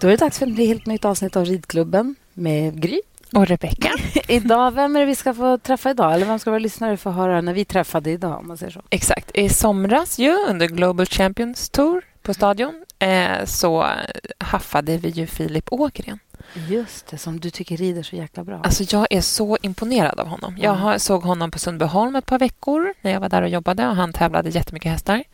Då är det dags för ett helt nytt avsnitt av Ridklubben med Gry. Och Rebecka. idag, vem är det vi ska få träffa idag? Eller vem ska våra lyssnare få höra när vi träffade idag? Om man säger så. Exakt. I somras ju, under Global Champions Tour på Stadion eh, så haffade vi ju Filip Ågren. Just det, som du tycker rider så jäkla bra. Alltså jag är så imponerad av honom. Jag såg honom på Sundbyholm ett par veckor när jag var där och jobbade och han tävlade jättemycket hästar.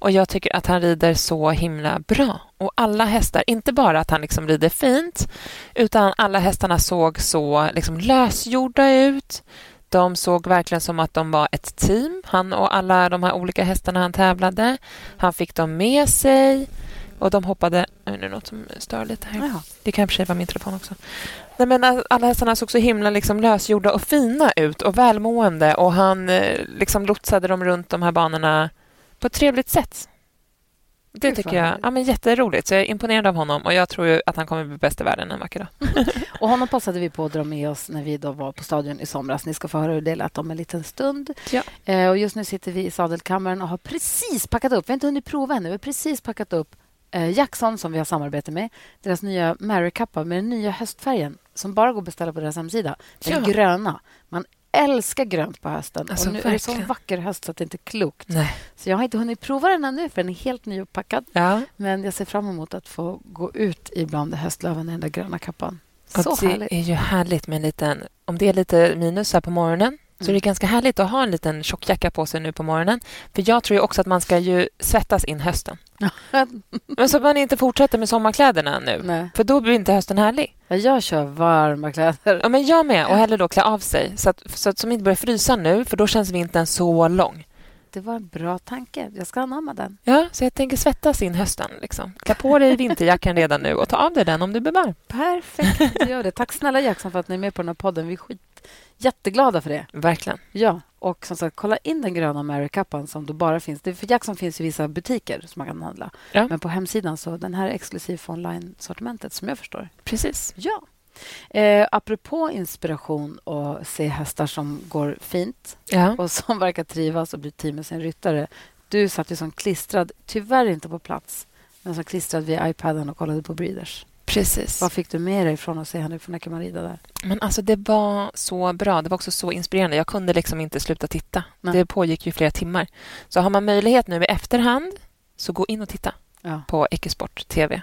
Och jag tycker att han rider så himla bra. Och alla hästar, inte bara att han liksom rider fint, utan alla hästarna såg så liksom lösgjorda ut. De såg verkligen som att de var ett team, han och alla de här olika hästarna han tävlade. Han fick dem med sig och de hoppade... Nu är det något som stör lite här. Jaha. Det kan i och för sig vara min telefon också. Nej, men alla hästarna såg så himla liksom lösgjorda och fina ut och välmående och han eh, liksom lotsade dem runt de här banorna på ett trevligt sätt. Det Gud, tycker jag ja, men jätteroligt. Så jag är imponerad av honom och jag tror ju att han kommer bli bäst i världen en vacker dag. Och honom passade vi på att dra med oss när vi då var på Stadion i somras. Ni ska få höra hur det lät om en liten stund. Ja. Eh, och just nu sitter vi i sadelkammaren och har precis packat upp, vi har inte hunnit prova ännu, vi har precis packat upp eh, Jackson som vi har samarbete med, deras nya Mary Kappa med den nya höstfärgen som bara går att beställa på deras hemsida. Den Ja. gröna. Man älskar grönt på hösten. Alltså, och nu är det så verkligen. vacker höst så att det inte är klokt. Nej. Så jag har inte hunnit prova den ännu för den är helt nyuppackad. Ja. Men jag ser fram emot att få gå ut ibland höstlöven i den där gröna kappan. Och Så det härligt. är ju härligt med en liten... Om det är lite minus här på morgonen så är det Mm. ganska härligt att ha en liten tjockjacka på sig nu på morgonen. För jag tror ju också att man ska ju svettas in hösten. Men så att man inte fortsätter med sommarkläderna nu. Nej. För då blir inte hösten härlig. Ja, Jag kör varma kläder. Ja, men jag med. Och hellre då klä av sig. Så att, så att som inte börjar frysa nu, för då känns vintern så lång. Det var en bra tanke. Jag ska anamma den. Ja, så jag tänker svettas in hösten. Liksom. Klä på dig vinterjackan redan nu och ta av dig den om du varm. Perfekt. Gör det. Tack snälla Jackson för att ni är med på den här podden. Vi är skit jätteglada för det. Verkligen. Ja, och som sagt, kolla in den gröna Mary-kappan som då bara finns. Det, för Jackson finns i vissa butiker som man kan handla. Ja. Men på hemsidan så den här är exklusiv för online-sortimentet som jag förstår. Precis. Ja. Eh, apropå inspiration och se hästar som går fint Ja. och som verkar trivas och bli team med sin ryttare. Du satt ju som klistrad, tyvärr inte på plats, men som klistrad vid iPaden och kollade på Breeders. Precis. Vad fick du med dig från att se henne från Akamariда där? Men alltså det var så bra. Det var också så inspirerande. Jag kunde liksom inte sluta titta. Nej. Det pågick ju flera timmar. Så har man möjlighet nu i efterhand, så gå in och titta Ja. på Ecosport TV.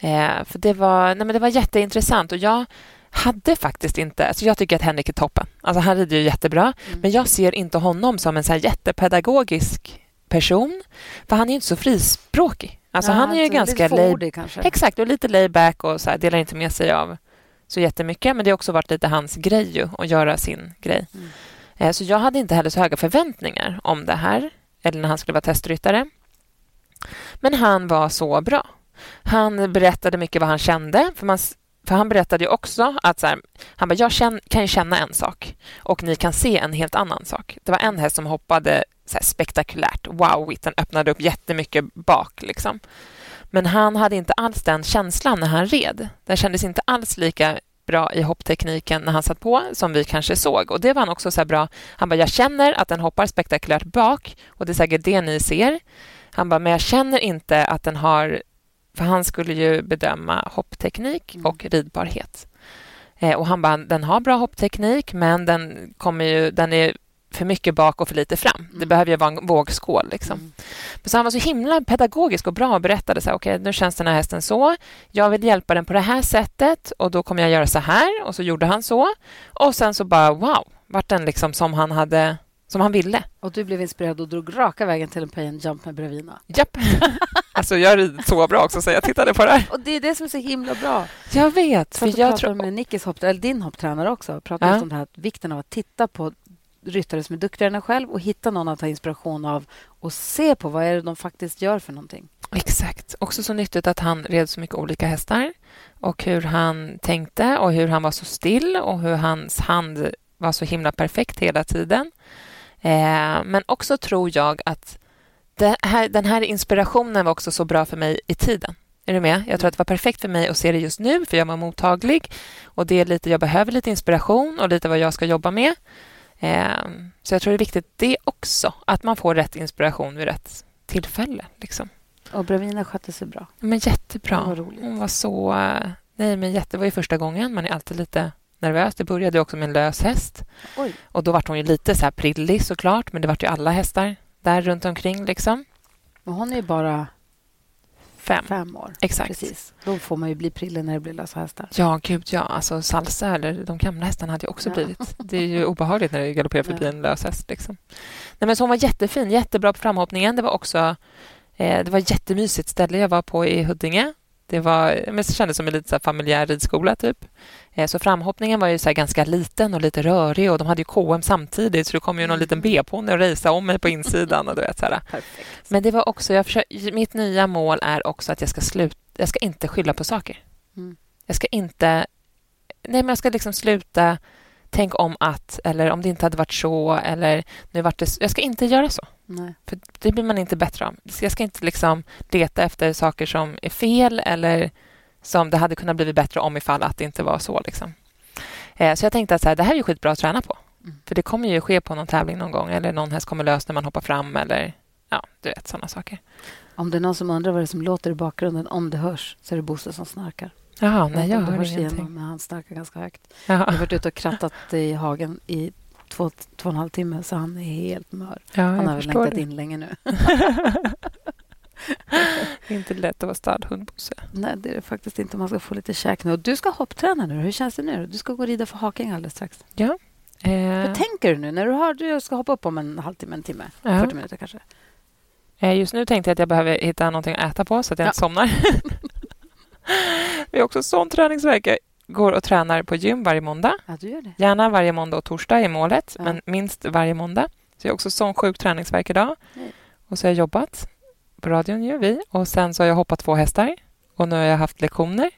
Eh, för det var, nej men det var jätteintressant och jag hade faktiskt inte... Alltså jag tycker att Henrik är toppen. Alltså han rider ju jättebra. Mm. Men jag ser inte honom som en så jättepedagogisk person. För han är ju inte så frispråkig. Alltså Ja, han är ju alltså, ganska lite kanske. Exakt, och lite laid back och så här, delar inte med sig av så jättemycket. Men det har också varit lite hans grej ju, att göra sin grej. Mm. Eh, Så jag hade inte heller så höga förväntningar om det här, eller när han skulle vara testryttare. Men han var så bra. Han berättade mycket vad han kände. För, man, för Han berättade ju också att så här, han bara, jag känn, kan ju känna en sak och ni kan se en helt annan sak. Det var en häst som hoppade så här spektakulärt. Wow, den öppnade upp jättemycket bak. Liksom. Men han hade inte alls den känslan när han red. Den kändes inte alls lika bra i hopptekniken när han satt på som vi kanske såg. Och Det var han också så här bra. Han bara, jag känner att den hoppar spektakulärt bak och det är säkert det ni ser. Han bara, men jag känner inte att den har... För han skulle ju bedöma hoppteknik Mm. och ridbarhet. Eh, och han bara, den har bra hoppteknik men den, kommer ju, den är för mycket bak och för lite fram. Det Mm. behöver ju vara en vågskål. Liksom. Mm. Så han var så himla pedagogisk och bra och berättade så här, okej, nu känns den här hästen så. Jag vill hjälpa den på det här sättet och då kommer jag göra så här. Och så gjorde han så. Och sen så bara, wow, vart den liksom som han hade, som han ville. Och du blev inspirerad och drog raka vägen till en pay and jump med Bravina. Japp. alltså jag rider så bra också så jag tittade på det här. Och det är det som är så himla bra. Jag vet. För jag jag tror, med Nickis hopp, eller din hopptränare också. Pratade Ja. om det här, vikten av att titta på ryttare som är duktigare än en själv och hitta någon att ta inspiration av och se på vad är det de faktiskt gör för någonting. Exakt. Också så nyttigt att han red så mycket olika hästar och hur han tänkte och hur han var så still och hur hans hand var så himla perfekt hela tiden. Eh, men också tror jag att här, den här inspirationen var också så bra för mig i tiden. Är du med? Jag tror att det var perfekt för mig att se det just nu, för jag var mottaglig. Och det är lite, Jag behöver lite inspiration och lite vad jag ska jobba med. Eh, så jag tror det är viktigt det också, att man får rätt inspiration vid rätt tillfälle. Liksom. Och Bravina skötte sig bra. Men jättebra. Var roligt. Hon var så... Nej, men jätte, det var ju första gången. Man är alltid lite nervös. Det började också med en lös häst. Oj. Och då var hon ju lite så här prillig såklart, men det var ju alla hästar där runt omkring. Liksom. Men hon är ju bara fem. fem år. Exakt. Precis. Då får man ju bli prillig när det blir lösa hästar. Ja, gud ja. Alltså salsa eller de gamla hästarna hade ju också Ja. blivit. Det är ju obehagligt när det galopperar förbi Ja. en lös häst. Liksom. Nej, men så hon var jättefin, jättebra på framhoppningen. Det var också eh, det var ett jättemysigt ställe jag var på i Huddinge. Det, var, men det kändes som en lite så familjär ridskola, typ. Eh, så framhoppningen var ju så här ganska liten och lite rörig och de hade ju KM samtidigt så det kom ju någon liten B-ponny och racea om mig på insidan. Och du vet, så. Men det var också, jag försöker, mitt nya mål är också att jag ska sluta, jag ska inte skylla på saker. Mm. Jag ska inte, nej men jag ska liksom sluta tänk om att, eller om det inte hade varit så, eller nu vart det, jag ska inte göra så. Nej. För det blir man inte bättre av. Jag ska inte liksom leta efter saker som är fel eller som det hade kunnat bli bättre om ifall att det inte var så. Liksom. Eh, så jag tänkte att så här, det här är ju skitbra att träna på. Mm. För det kommer ju ske på någon tävling någon gång eller någon häst kommer lös när man hoppar fram eller ja, du vet sådana saker. Om det är någon som undrar vad det är som låter i bakgrunden, om det hörs, så är det Bosse som snarkar. Jaha, nej jag om det hör hörs ingenting. men han snarkar ganska högt. Jag har Jaha. varit ute och krattat i hagen i två, två och en halv timme, så han är helt mör. Ja, Han jag har väl längtat det. in länge nu. Det är inte lätt att vara stadhund, Bosse. Nej, det är det faktiskt inte. Man ska få lite käk nu. Och du ska hoppträna nu. Hur känns det nu? Du ska gå och rida för Haking alldeles strax. Eh, Hur tänker du nu när du har du ska hoppa upp om en halvtimme, en timme, Ja. 40 minuter kanske? eh, just nu tänkte jag att jag behöver hitta någonting att äta på så att jag Ja. inte somnar. Vi har också sån träningsvärk. Jag går och tränar på gym varje måndag. Ja, du gör det. Gärna varje måndag och torsdag är målet, Ja. men minst varje måndag. Så jag har också sån sjuk träningsvärk idag. Nej. Och så har jag jobbat. På radion gör vi. Och sen så har jag hoppat två hästar. Och nu har jag haft lektioner.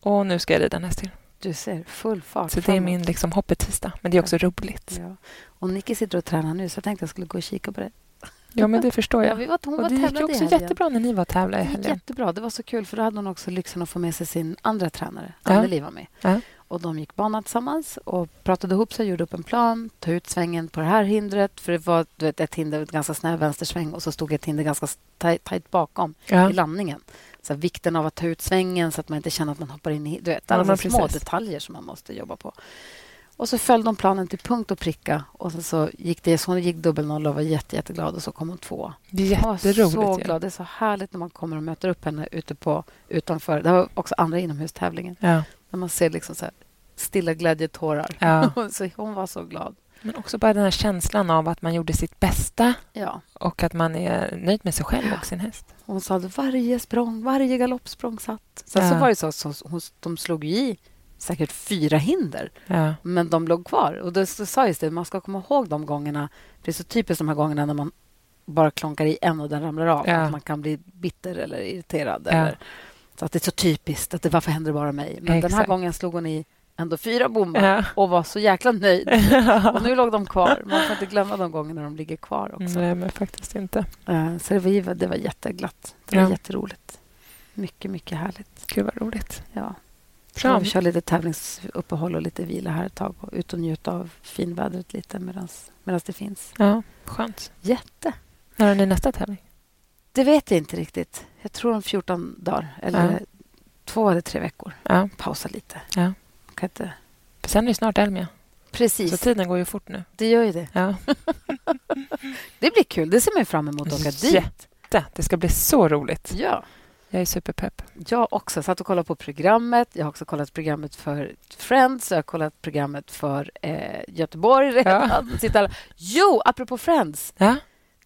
Och nu ska jag rida en häst till. Du ser full fart Så det är min liksom hoppetisdag. Men det är också roligt. Ja. Och Nicky sitter och tränar nu, så jag tänkte jag skulle gå och kika på det. Ja, men det förstår Ja, jag. vi var, hon Och var det gick också helgen. jättebra när ni var och tävlade i helgen. jättebra. Det var så kul, för då hade hon också lyxen att få med sig sin andra tränare. Ja. Anneli var med. Ja. Och De gick banan tillsammans och pratade ihop sig, gjorde upp en plan, tog ut svängen på det här hindret. För Det var du vet, ett hinder, ett ganska snäv vänstersväng och så stod ett hinder ganska tajt, tajt bakom Ja. i landningen. Så här, vikten av att ta ut svängen så att man inte känner att man hoppar in i... Du vet, Ja, alla så små detaljer som man måste jobba på. Och så följde de planen till punkt och pricka. Och sen så gick det, så hon gick dubbel noll och var jätte, jätteglad och så kom hon två. Det är Jag var jätteroligt. så glad. Det är så härligt när man kommer och möter upp henne ute på, utanför. Det var också andra inomhustävlingen. Ja. När man ser liksom så här, stilla glädjetårar. Ja. så hon var så glad. Men också bara den här känslan av att man gjorde sitt bästa Ja. och att man är nöjd med sig själv och sin häst. Hon sa att varje språng, varje galoppsprång satt. Sen så var det så, så hon, de slog i säkert fyra hinder, Ja. men de låg kvar. Och då så sa just det, man ska komma ihåg de gångerna. Det är så typiskt de här gångerna när man bara klonkar i en och den ramlar av. Ja. Att man kan bli bitter eller irriterad. Ja. Eller, så att det är så typiskt. att det, Varför händer det bara mig? Men den här Exakt. gången slog hon i ändå fyra bommar och var så jäkla nöjd. Och nu låg de kvar. Man får inte glömma de gångerna de ligger kvar också. Nej, men faktiskt inte. Så det var, det var jätteglatt. Det var jätteroligt. Mycket, mycket härligt. Gud, vad roligt. Ja. Bra. vi kör lite tävlingsuppehåll och lite vila här ett tag och ut och njuta av finvädret lite medan det finns. Ja, skönt. Jätte. När ni nästa tävling? Det vet jag inte riktigt. Jag tror om 14 dagar. Eller Ja. två eller tre veckor. Ja, Pausa lite. Ja. Kan inte... sen är det snart Elmia. Precis, Så tiden går ju fort nu. det gör ju det. Ja. Det blir kul. Det ser man fram emot att åka dit. Jätte. Det ska bli så roligt. Ja. Jag är superpepp. Jag också. satt och kollade på programmet. Jag har också kollat programmet för Friends. Jag har kollat programmet för eh, Göteborg redan. Alla... Jo, apropå Friends. Ja,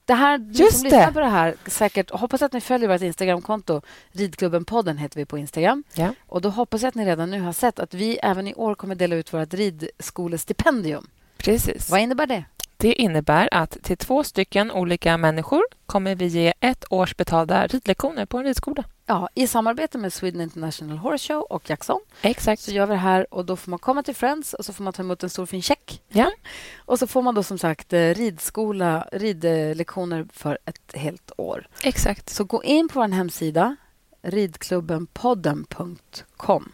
Det här, ni Just som lyssnar på det här, säkert, hoppas att ni följer vårt Instagramkonto. Ridklubben-podden heter vi på Instagram. Ja. Och då hoppas jag att ni redan nu har sett att vi även i år kommer dela ut vårt ridskolestipendium. precis. Vad innebär det? Det innebär att till två stycken olika människor kommer vi ge ett års betalda ridlektioner på en ridskola. Ja, I samarbete med Sweden International Horse Show och Jackson Exakt. så gör vi det här och då får man komma till Friends och så får man ta emot en stor fin check. Ja. Och så får man då som sagt eh, ridskola, ridlektioner för ett helt år. Exakt. Så gå in på vår hemsida ridklubbenpodden.com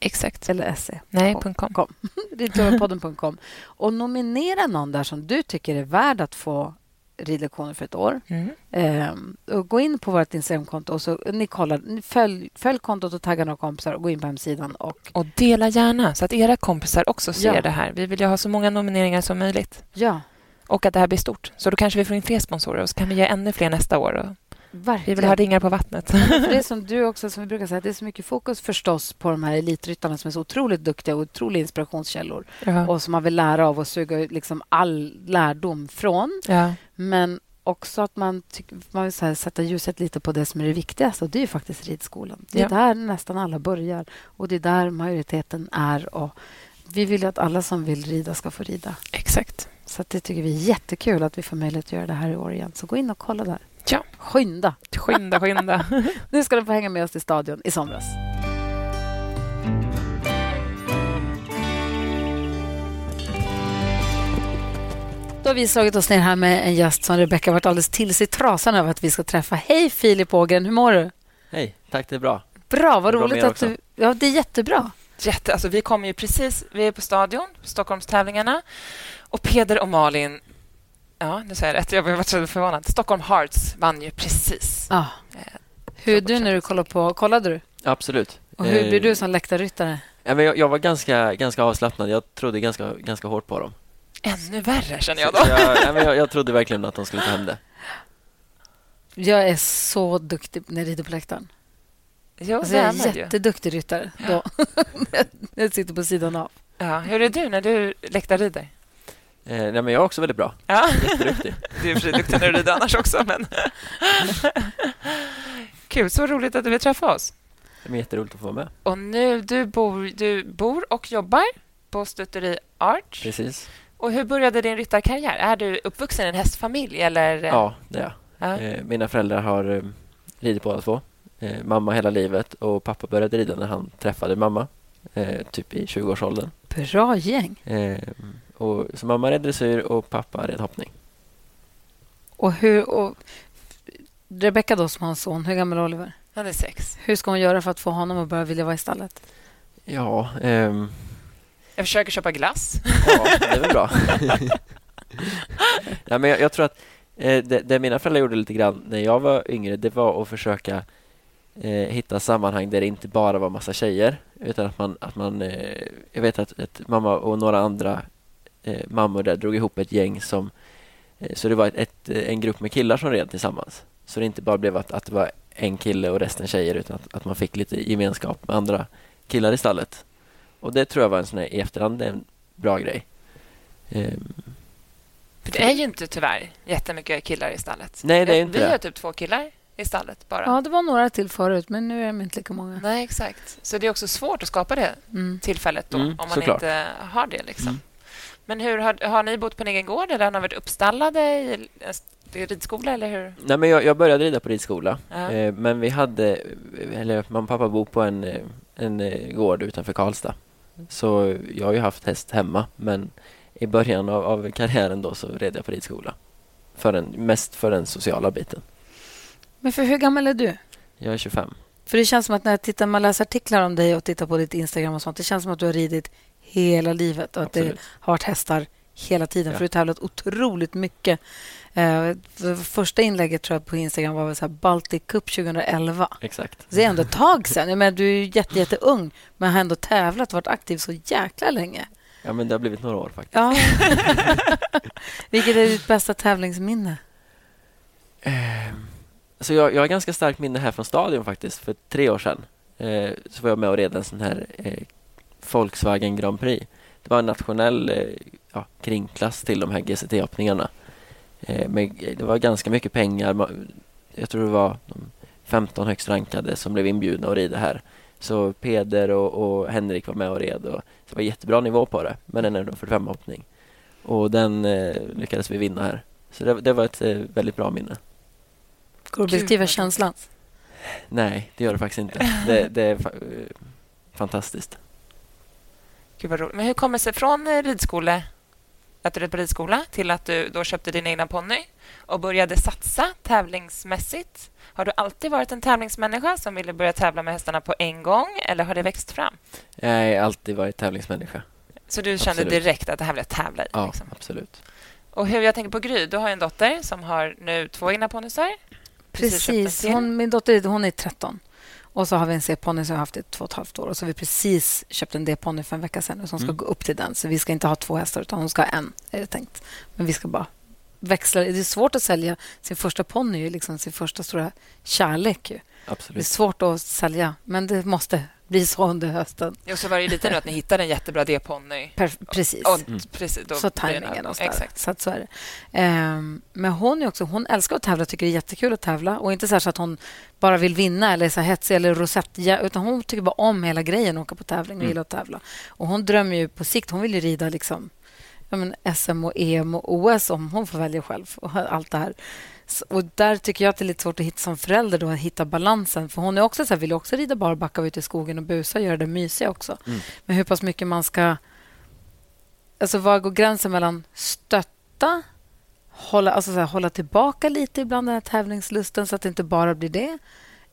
Exakt. eller se. Nej, Com. .com. Ridklubbenpodden.com. Och nominera någon där som du tycker är värd att få ridlektioner för ett år. Mm. Ehm, och gå in på vårt Instagramkonto och så ni kollar, ni följ, följ kontot och tagga några kompisar och gå in på hemsidan. Och, Och dela gärna så att era kompisar också ser Ja. det här. Vi vill ju ha så många nomineringar som möjligt. ja, Och att det här blir stort. Så då kanske vi får in fler sponsorer och så kan vi ge ännu fler nästa år. Verkligen. vi vill ha ringar på vattnet. Det är som du också, som vi brukar säga, det är så mycket fokus förstås på de här elitryttarna som är så otroligt duktiga och otroliga inspirationskällor Ja. och som man vill lära av och suga liksom all lärdom från. ja. Men också att man, man vill här, sätta ljuset lite på det som är det viktigaste och det är ju faktiskt ridskolan. Det är Ja. där nästan alla börjar och det är där majoriteten är. Och vi vill ju att alla som vill rida ska få rida. Exakt. Så det tycker vi är jättekul att vi får möjlighet att göra det här i år igen. Så gå in och kolla där. Ja. Skynda! Skynda, skynda. Nu ska de få hänga med oss till stadion i somras. Då har vi slagit oss ner här med en gäst som Rebecka varit alldeles till sig i trasan över att vi ska träffa. Hej Filip Ågren, hur mår du? Hej, tack det är bra. Bra, vad roligt att du... Ja, det är jättebra. Jätte, alltså vi kommer ju precis, vi är på Stadion, Stockholmstävlingarna och Peder och Malin, ja nu säger jag rätt, jag var så förvånad. Stockholm Hearts vann ju precis. Ja. Hur är du när du kollar på... Kollade du? Absolut. Och hur Eh, blir du som läktarryttare? Ja, men jag, jag var ganska, ganska avslappnad. Jag trodde ganska, ganska hårt på dem. Ännu värre känner jag Så då. jag, ja, men jag, jag trodde verkligen att de skulle ta hem det. Jag är så duktig när jag rider på läktaren. Jo, Alltså jag är ju. jätteduktig ryttare då. jag sitter på sidan av. Ja, hur är du när du läktarrider? Eh, nej, men jag är också väldigt bra. Ja. Jätteduktig. Du är för sig duktig när du rider annars också, men... Kul, så roligt att du vill träffa oss. Det är jätteroligt att få vara med. Och nu, du bor, du bor och jobbar på Stutteri Art. Precis. Och hur började din ryttarkarriär? Är du uppvuxen i en hästfamilj eller? Ja, det är jag. Ja. Eh, mina föräldrar har eh, ridit båda två. Eh, mamma hela livet och pappa började rida när han träffade mamma. Eh, typ i 20-årsåldern. Bra gäng. Och, så mamma red dressyr och pappa red hoppning. Och hur... Och Rebecka då, som har en son, hur gammal är Oliver? Han är sex. Hur ska hon göra för att få honom att börja vilja vara i stallet? Ja, ehm, Jag försöker köpa glass. Ja, det är väl bra. ja, men jag, jag tror att eh, det, det mina föräldrar gjorde lite grann när jag var yngre, det var att försöka eh, hitta sammanhang där det inte bara var massa tjejer, utan att man, att man eh, jag vet att, att mamma och några andra eh, mammor där drog ihop ett gäng som, eh, så det var ett, ett, en grupp med killar som red tillsammans. Så det inte bara blev att, att det var en kille och resten tjejer, utan att, att man fick lite gemenskap med andra killar i stallet. Och det tror jag var en sån här, i efterhand en bra grej. Ehm, För det är ju inte tyvärr jättemycket killar i stallet. Nej, det är Jag- inte Vi det. har typ två killar i stallet bara. Ja, det var några till förut, men nu är de inte lika många. Nej, exakt. Så det är också svårt att skapa det Mm. tillfället då, Mm, om man såklart. inte har det. Liksom. Mm. Men hur har, har ni bott på en egen gård eller har ni varit uppstallade i ridskola? Eller hur? Nej, men jag, jag började rida på ridskola, Ja. eh, men vi hade, eller mamma och pappa bor på en, en eh, gård utanför Karlstad. Så jag har ju haft häst hemma, men i början av, av karriären då så red jag på ridskola. För den, mest för den sociala biten. Men för hur gammal är du? Jag är 25. För det känns som att när jag tittar, man läser artiklar om dig och tittar på ditt Instagram och sånt, det känns som att du har ridit hela livet och att det Absolut. har varit hästar hela tiden. Ja. För du har tävlat otroligt mycket. Eh, för första inlägget tror jag på Instagram var väl så här Baltic Cup 2011. Exakt. Så det är ändå ett tag menar, du är jätte, jätteung, men har ändå tävlat och varit aktiv så jäkla länge. Ja, men det har blivit några år faktiskt. Ja. Vilket är ditt bästa tävlingsminne? Ehm, Så jag, jag har ganska starkt minne här från stadion faktiskt. För tre år sedan eh, så var jag med och red en sån här eh, Volkswagen Grand Prix. Det var en nationell eh, ja, kringklass till de här GCT-öppningarna. Eh, men det var ganska mycket pengar. Jag tror det var de 15 högst rankade som blev inbjudna att rida här. Så Peder och, och Henrik var med och red. Och det var jättebra nivå på det, men en 45 hoppning. och den eh, lyckades vi vinna här. Så det, det var ett eh, väldigt bra minne. Går det att beskriva känslan? Nej, det gör det faktiskt inte. Det, det är fa eh, fantastiskt. Gud vad roligt. Men hur kommer det sig från eh, ridskole, att du red på ridskola till att du då köpte din egna ponny och började satsa tävlingsmässigt? Har du alltid varit en tävlingsmänniska som ville börja tävla med hästarna på en gång eller har det växt fram? Jag har alltid varit tävlingsmänniska. Så du kände Absolut. direkt att det här vill jag tävla i? Ja, liksom? absolut. Och hur jag tänker på Gry, du har en dotter som har nu två egna ponnysar. Precis Precis. Hon, min dotter hon är 13. Och så har vi en C-ponny som vi har haft i två och ett halvt år. Och så har vi precis köpt en D-ponny för en vecka sedan som ska Mm. gå upp till den. Så vi ska inte ha två hästar, utan hon ska ha en, är det tänkt. Men vi ska bara växla. Det är svårt att sälja sin första ponny, liksom sin första stora kärlek. Ju. Det är absolut. svårt att sälja, men det måste bli så under hösten. Och så var det lite nu att ni hittade en jättebra D-ponny. Precis. Och Mm. precis, då så tajmingen och så, Exakt. så att så är det. Ehm, men hon är också, hon älskar att tävla, tycker det är jättekul att tävla. Och inte så, här så att hon bara vill vinna eller är så hetsig eller rosett, utan hon tycker bara om hela grejen, åka på tävling och Mm. gillar att tävla. Och hon drömmer ju på sikt, hon vill ju rida liksom, ja, men SM och EM och OS om hon får välja själv och allt det här. Och där tycker jag att det är lite svårt att hitta som förälder då, att hitta balansen. För hon är också så här, vill också rida barbacka ute i skogen och busa och göra det mysiga också. Mm. Men hur pass mycket man ska... Alltså var går gränsen mellan stötta, hålla, alltså så här, hålla tillbaka lite ibland den här tävlingslusten så att det inte bara blir det?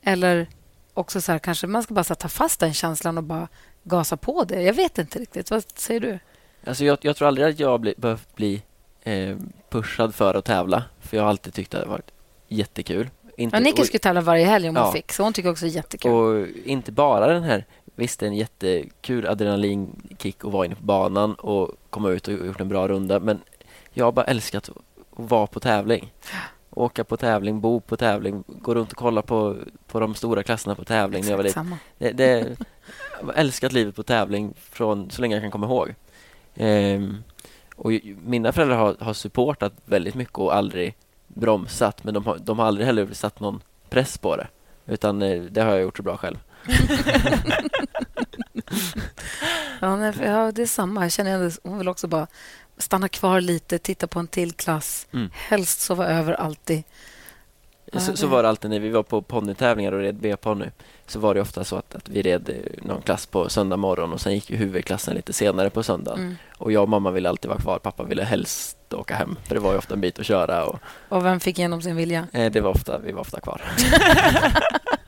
Eller också så här, kanske man ska bara här, ta fast den känslan och bara gasa på det? Jag vet inte riktigt. Vad säger du? Alltså jag, jag tror aldrig att jag bli, behövt bli eh, pushad för att tävla. För jag har alltid tyckt att det varit jättekul. Inte, Ja, och- skulle tävla varje helg om hon Ja. fick, så hon tycker också det är jättekul. Och inte bara den här, visst det är en jättekul adrenalinkick att vara inne på banan och komma ut och gjort en bra runda men jag har bara älskat att vara på tävling. Åka på tävling, bo på tävling, gå runt och kolla på, på de stora klasserna på tävling när jag var Exakt liten. samma. Det, det, jag har älskat livet på tävling från så länge jag kan komma ihåg. Ehm, och mina föräldrar har, har supportat väldigt mycket och aldrig bromsat men de har, de har aldrig heller satt någon press på det. Utan eh, det har jag gjort så bra själv. Ja, nej, ja, det är samma. Jag känner det. Hon vill också bara stanna kvar lite, titta på en till klass. Mm. Helst sova över alltid. Så, så var det alltid när vi var på ponnytävlingar och red B-ponny. Så var det ofta så att, att vi red eh, någon klass på söndag morgon och sen gick ju huvudklassen lite senare på söndagen. Mm. Och jag och mamma ville alltid vara kvar. Pappa ville helst åka hem. För det var ju ofta en bit att köra och Och vem fick igenom sin vilja? eh, det var ofta, vi var ofta kvar.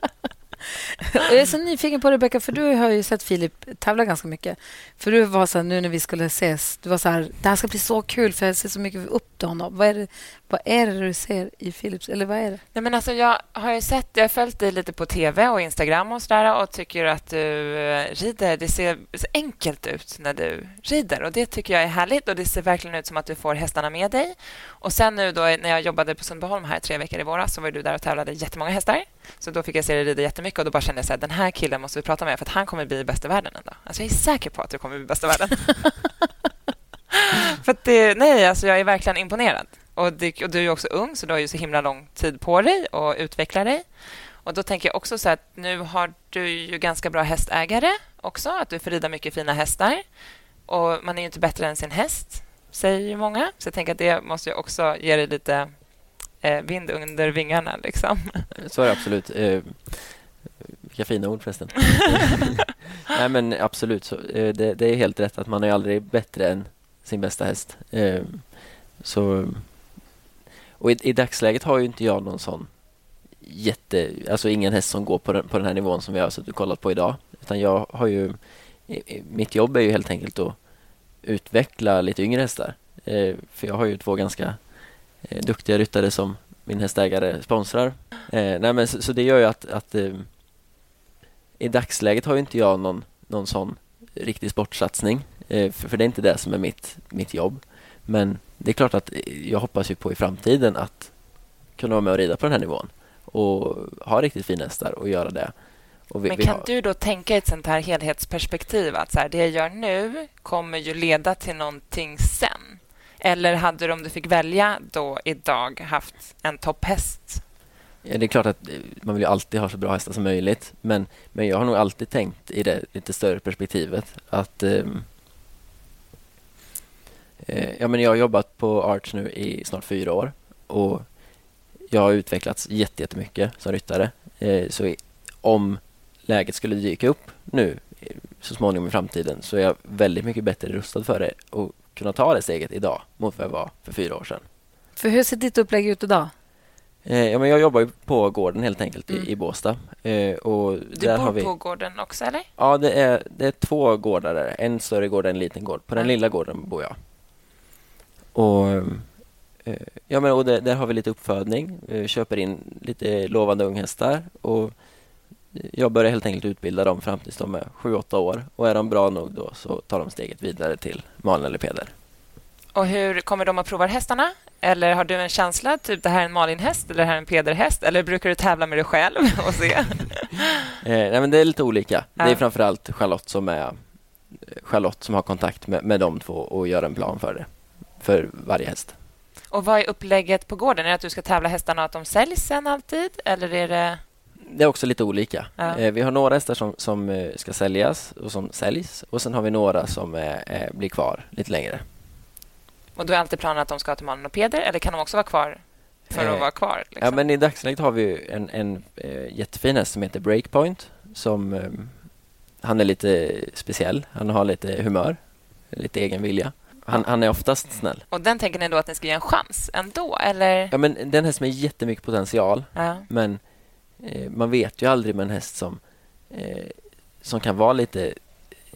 Och jag är så nyfiken på Rebecca, för du har ju sett Filip tävla ganska mycket. För du var så här, nu när vi skulle ses, du var så här, det här ska bli så kul för jag ser så mycket upp till honom. Vad är det, vad är det du ser i Filip? eller vad är det? Nej, men alltså, jag har ju sett, jag har följt dig lite på tv och Instagram och sådär och tycker att du eh, rider. Det ser så enkelt ut när du rider och det tycker jag är härligt och det ser verkligen ut som att du får hästarna med dig. Och sen nu då när jag jobbade på Sundbyholm här tre veckor i våras så var du där och tävlade jättemånga hästar. Så då fick jag se dig rida jättemycket och då bara kände jag så här, den här killen måste vi prata med för att han kommer bli bäst i världen en dag. Alltså jag är säker på att du kommer bli bäst i världen. för det, nej, alltså jag är verkligen imponerad. Och, det, och du är också ung, så du har ju så himla lång tid på dig att utveckla dig. Och då tänker jag också så att nu har du ju ganska bra hästägare också, att du får rida mycket fina hästar. Och man är ju inte bättre än sin häst, säger ju många. Så jag tänker att det måste ju också ge dig lite eh, vind under vingarna. Liksom. Så är det absolut. Eh, vilka fina ord förresten. Nej men absolut, så, eh, det, det är helt rätt att man är aldrig bättre än sin bästa häst. Eh, så, och i, i dagsläget har ju inte jag någon sån jätte, alltså ingen häst som går på den, på den här nivån som vi har suttit och kollat på idag. Utan jag har ju, mitt jobb är ju helt enkelt att utveckla lite yngre hästar. Eh, för jag har ju två ganska duktiga ryttare som min hästägare sponsrar. Eh, nej men så, så det gör ju att, att eh, i dagsläget har ju inte jag någon, någon sån riktig sportsatsning. Eh, för, för det är inte det som är mitt, mitt jobb. Men det är klart att eh, jag hoppas ju på i framtiden att kunna vara med och rida på den här nivån och ha riktigt fina hästar och göra det. Och vi, Men kan har, du då tänka ett sånt här helhetsperspektiv att så här, det jag gör nu kommer ju leda till någonting sen? Eller hade du, om du fick välja då idag, haft en topphäst? Ja, det är klart att eh, man vill ju alltid ha så bra hästar som möjligt men, men jag har nog alltid tänkt i det lite större perspektivet att ehm, Eh, ja, men jag har jobbat på Arch nu i snart fyra år och jag har utvecklats jättemycket som ryttare. Eh, så om läget skulle dyka upp nu eh, så småningom i framtiden så är jag väldigt mycket bättre rustad för det och kunna ta det steget idag mot vad jag var för fyra år sedan. För hur ser ditt upplägg ut idag? Eh, ja, men jag jobbar ju på gården helt enkelt Mm. i, i Båstad. Eh, och Du där bor har vi... på gården också, eller? Ja, det är, det är två gårdar där. En större gård och en liten gård. På den lilla gården bor jag. Och, eh, ja, men, och där, där har vi lite uppfödning. Vi köper in lite lovande unghästar. Och jag börjar helt enkelt utbilda dem fram tills de är 7-8 år. Och är de bra nog då så tar de steget vidare till Malin eller Peder. Och hur kommer de att prova hästarna? Eller har du en känsla, typ det här är en Malin-häst eller det här är en Peder-häst? Eller brukar du tävla med dig själv och se? Eh, nej, men det är lite olika. Ja. Det är framförallt Charlotte som är Charlotte som har kontakt med, med de två och gör en plan för det. För varje häst. Och vad är upplägget på gården? Är det att du ska tävla hästarna och att de säljs sen alltid? Eller är det... Det är också lite olika. Ja. Eh, vi har några hästar som, som eh, ska säljas och som säljs och sen har vi några som eh, blir kvar lite längre. Och då är alltid planen att de ska till Malin och Peder? Eller kan de också vara kvar för att vara kvar? Liksom? Ja, men I dagsläget har vi en, en jättefin häst som heter Breakpoint. Som, eh, han är lite speciell. Han har lite humör, lite egen vilja. Han, han är oftast snäll. Och den tänker ni då att ni ska ge en chans ändå? Eller? Ja, men det är en häst med jättemycket potential. Ja. Men eh, man vet ju aldrig med en häst som, eh, som kan vara lite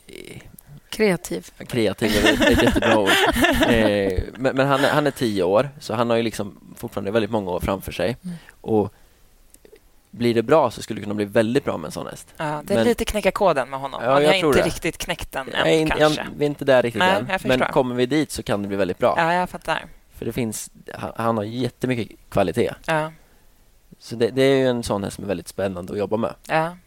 eh, Kreativ. kreativ, är ett, ett jättebra ord. Eh, men men han, är, han är tio år, så han har ju liksom fortfarande väldigt många år framför sig. Mm. Och blir det bra så skulle det kunna bli väldigt bra med en sån häst. Ja, det är Men- lite knäcka koden med honom. Ja, Man jag har inte det. riktigt knäckt den Jag än, är in, kanske. jag, vi är inte där riktigt Nej, än. jag. Men kommer vi dit så kan det bli väldigt bra. Ja, jag fattar. För det finns, han, han har jättemycket kvalitet. Ja, Så det, det är ju en sån häst som är väldigt spännande att jobba med. ja.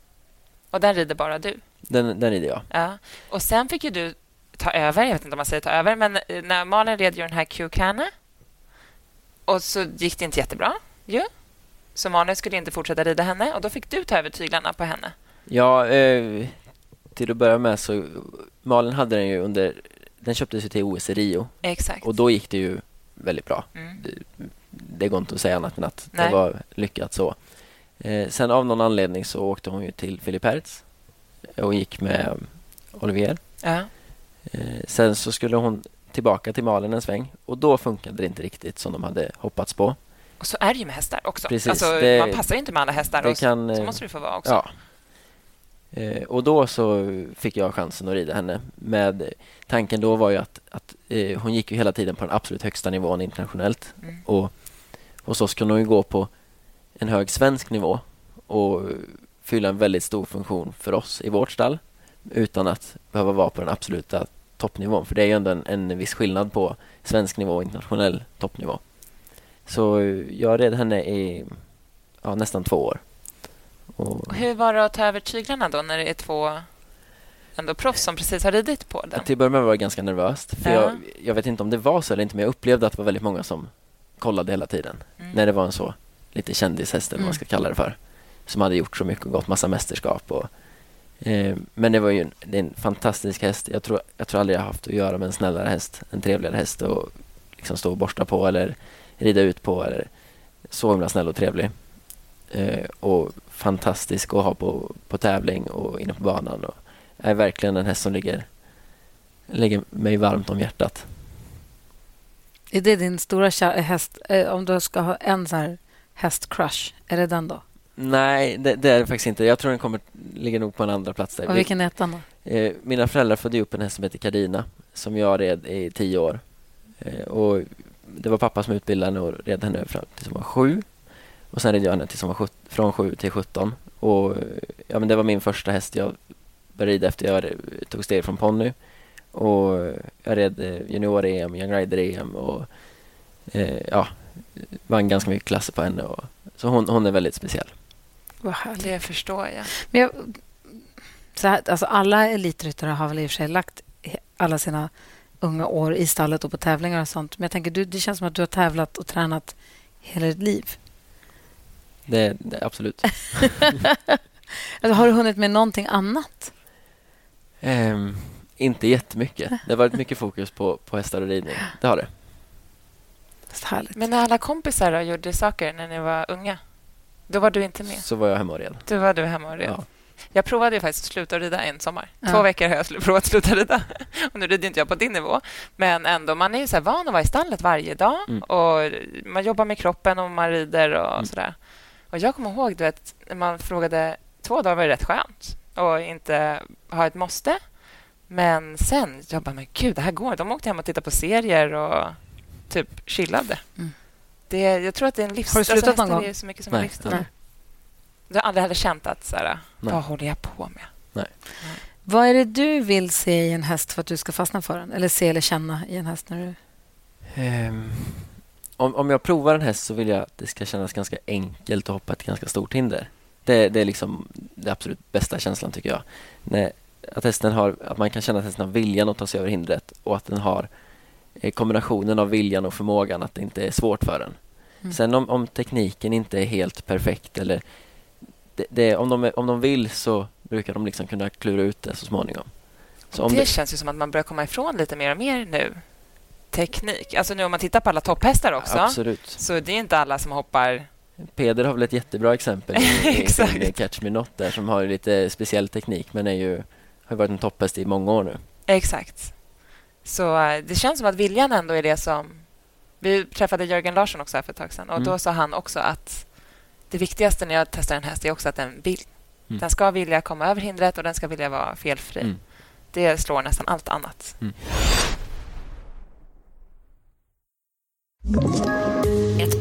Och den rider bara du? Den, den rider jag. Ja. Och sen fick ju du ta över, jag vet inte om man säger ta över, men eh, när Malin red ju den här Q-Canna och så gick det inte jättebra ju. Så Malin skulle inte fortsätta rida henne och då fick du ta över tyglarna på henne. Ja, eh, till att börja med så Malin hade den ju under, den köptes ju till OS i Rio Exakt. och då gick det ju väldigt bra. Mm. Det går inte att säga annat än att Nej. det var lyckat så. Eh, sen av någon anledning så åkte hon ju till Philip Hertz och gick med Olivier. Ja. Eh, sen så skulle hon tillbaka till Malin en sväng och då funkade det inte riktigt som de hade hoppats på. Och så är det ju med hästar också. Precis, alltså, det- man passar inte med alla hästar och kan, så eh, måste det få vara också. Ja. Eh, och då så fick jag chansen att rida henne. Med, tanken då var ju att, att eh, hon gick ju hela tiden på den absolut högsta nivån internationellt. Mm. Och hos oss kunde hon ju gå på en hög svensk nivå och fylla en väldigt stor funktion för oss i vårt stall utan att behöva vara på den absoluta toppnivån. För det är ju ändå en, en viss skillnad på svensk nivå och internationell toppnivå. Så jag red henne i ja, nästan två år. Och hur var det att ta över tyglarna då när det är två ändå proffs som precis har ridit på den? Till att börja med var det ganska nervöst. För Ja. jag, jag vet inte om det var så eller inte, men jag upplevde att det var väldigt många som kollade hela tiden. Mm. När det var en så lite kändishäst eller vad man ska Mm. kalla det för. Som hade gjort så mycket och gått massa mästerskap. Och, eh, men det var ju en, det är en fantastisk häst. Jag tror, jag tror aldrig jag haft att göra med en snällare häst, en trevligare häst och liksom stå och borsta på eller rida ut på. Eller, så himla snäll och trevlig. Eh, och fantastisk att ha på, på tävling och inne på banan. Och är verkligen en häst som ligger, ligger mig varmt om hjärtat. Är det din stora kär- häst? Eh, om du ska ha en så här hästcrush, är det den då? Nej, det, det är det faktiskt inte. Jag tror den kommer ligger nog på en andra plats där. Och vilken är ettan då? Eh, mina föräldrar födde upp en häst som heter Cardina som jag red i tio år. Eh, och det var pappa som utbildade henne och red henne fram tills hon var sju. Och sen red jag henne tills hon var sjut- från sju till sjutton. Och eh, ja, men det var min första häst jag började rida efter jag tog steg från ponny. Och eh, jag red eh, junior-EM, young rider-EM och eh, ja, vann ganska mycket klasser på henne. Och, så hon, hon är väldigt speciell. Vad härligt. Det förstår jag. Men jag, så här, alltså alla elitryttare har väl i och för sig lagt alla sina unga år i stallet och på tävlingar och sånt. Men jag tänker, du, det känns som att du har tävlat och tränat hela ditt liv. Det, det absolut. Alltså, har du hunnit med någonting annat? Ehm, inte jättemycket. Det har varit mycket fokus på, på hästar och ridning. Det har det. Så härligt. Men när alla kompisar då gjorde saker när ni var unga, då var du inte med? Så var jag hemma och red. Då var du hemma och red. Ja. Jag provade ju faktiskt att sluta rida en sommar. Ja. Två veckor har jag provat att sluta rida. Och nu rider inte jag på din nivå. Men ändå, man är ju så här van att vara i stallet varje dag. Mm. Och Man jobbar med kroppen och man rider och Mm. sådär. Och jag kommer ihåg, du vet, när man frågade... Två dagar var det rätt skönt och inte ha ett måste. Men sen, jag bara, men gud, det här går. De åkte hem och tittade på serier och typ chillade. Mm. Det, jag tror att det är en livsstil. Har du slutat någon hästar gång? är så mycket som en Nej, livsstil. aldrig. Du har aldrig heller känt att så här, Nej. vad håller jag på med? Vad är det du vill se i en häst för att du ska fastna för den? Eller se eller känna i en häst? när du... Ehm, om, om jag provar en häst så vill jag att det ska kännas ganska enkelt att hoppa ett ganska stort hinder. Det, det är liksom den absolut bästa känslan tycker jag. När, att, hästen har, att man kan känna att hästen har viljan att ta sig över hindret och att den har eh, kombinationen av viljan och förmågan att det inte är svårt för den. Mm. Sen om, om tekniken inte är helt perfekt eller det, det, om, de, om de vill så brukar de liksom kunna klura ut det så småningom. Så det, det, känns ju som att man börjar komma ifrån lite mer och mer nu. Teknik. Alltså nu om man tittar på alla topphästar också. absolut. Så det är inte alla som hoppar... Peder har väl ett jättebra exempel i, i Catch Me Not där som har lite speciell teknik men är ju, har varit en topphäst i många år nu. Exakt. Så eh, det känns som att viljan ändå är det som... Vi träffade Jörgen Larsson också för ett tag sedan och Mm. då sa han också att det viktigaste när jag testar en häst är också att den vill. Mm. Den ska vilja komma över hindret och den ska vilja vara felfri. Mm. Det slår nästan allt annat.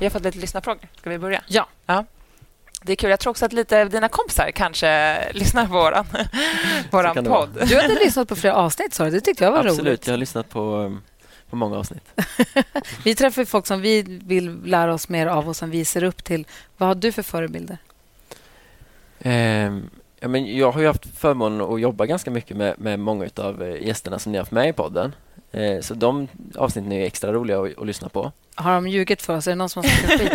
Vi har fått lite lyssnarfrågor. Ska vi börja? Ja. ja. Det är kul. Jag tror också att lite av dina kompisar kanske lyssnar på våran, våran podd. Du hade lyssnat på flera avsnitt, sa du. Det tyckte jag var Absolut, roligt. jag har lyssnat på, um, på många avsnitt. Vi träffar folk som vi vill lära oss mer av och som vi ser upp till. Vad har du för förebilder? Ja, men jag har ju haft förmånen att jobba ganska mycket med, med många av gästerna som ni har haft med i podden. Eh, så de avsnitten är ju extra roliga att, att lyssna på. Har de ljugit för oss? Är det någon som har skit?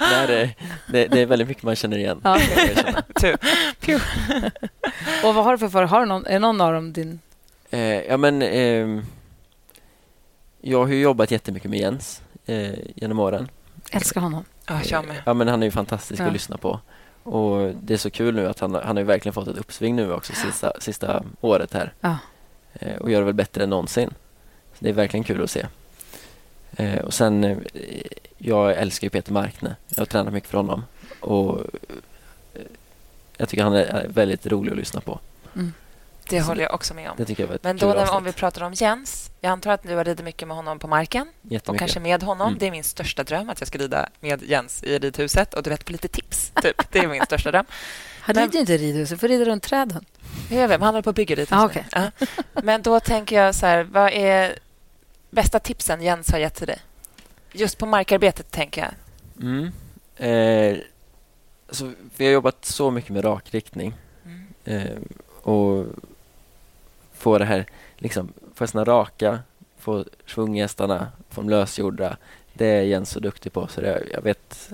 Nej, det, det, det är väldigt mycket man känner igen. Ja. Tu. Pew. Och vad har du för för? Har du någon, är någon av dem din... Eh, ja, men ehm, jag har ju jobbat jättemycket med Jens eh, genom åren. Älskar honom. Ja, jag med. Ja, men han är ju fantastisk Ja. att lyssna på. Och Det är så kul nu att han, han har ju verkligen fått ett uppsving nu också sista, sista året här. Ja. Eh, och gör det väl bättre än någonsin. Så det är verkligen kul att se. Eh, och sen, eh, jag älskar ju Peter Markne. Jag har tränat mycket för honom. Och jag tycker han är väldigt rolig att lyssna på. Det håller jag också med om. Det tycker jag var ett Men då när, om vi pratar om Jens. Jag antar att du har ridit mycket med honom på marken och kanske med honom. Mm. Det är min största dröm att jag ska rida med Jens i ridhuset och du vet på lite tips. Typ. Det är min största dröm. Han rider ju inte i ridhuset, du får rida runt träden. Jag vet, men han håller på att bygga ridhus Ah, okej. Ja. Men då tänker jag så här, vad är bästa tipsen Jens har gett till dig? Just på markarbetet, tänker jag. Mm. Eh, alltså, vi har jobbat så mycket med rakriktning. Mm. Eh, och få det här, liksom, få hästarna raka, få svunghästarna, få dem lösgjorda. Det är Jens så duktig på så det, jag, vet,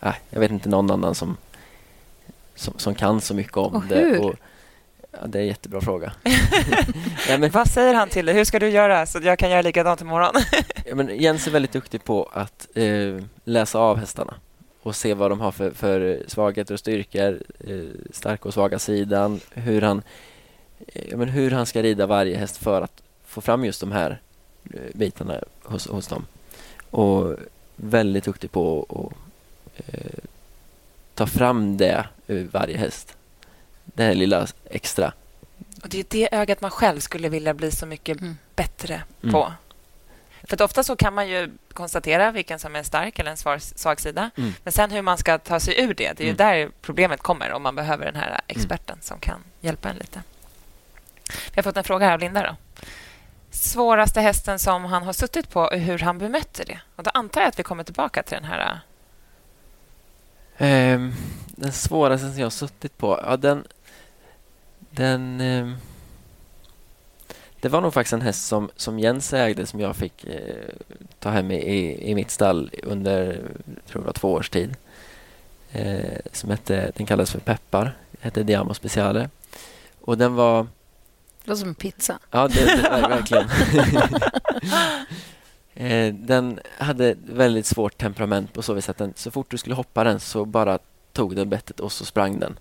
eh, äh, jag vet inte någon annan som, som, som kan så mycket om Och det. Och, ja, det är en jättebra fråga. ja, men, Vad säger han till dig? Hur ska du göra så att jag kan göra likadant imorgon? ja, men Jens är väldigt duktig på att eh, läsa av hästarna och se vad de har för, för svagheter och styrkor, eh, starka och svaga sidan, hur han, eh, men hur han ska rida varje häst för att få fram just de här eh, bitarna hos, hos dem. Och väldigt duktig på att eh, ta fram det ur varje häst. Det här lilla extra. Och det är det ögat man själv skulle vilja bli så mycket Mm. bättre Mm. på. För att ofta så kan man ju konstatera vilken som är stark eller en svag sida. Mm. Men sen hur man ska ta sig ur det, det är ju Mm. där problemet kommer om man behöver den här experten som kan hjälpa en lite. Vi har fått en fråga här av Linda. Då. Svåraste hästen som han har suttit på och hur han bemötte det. Och då antar jag att vi kommer tillbaka till den här... Äh, ehm, den svåraste som jag har suttit på, ja den... Den... ehm, det var nog faktiskt en häst som, som Jens ägde som jag fick eh, ta hem i, i, mitt stall under, jag tror det var två års tid. Eh, som hette, den kallades för Peppar, hette Diamo Speciale. Och den var... Det låter som en pizza. Ja, det, det är verkligen. eh, den hade väldigt svårt temperament på så vis att den, så fort du skulle hoppa den så bara tog den bettet och så sprang den.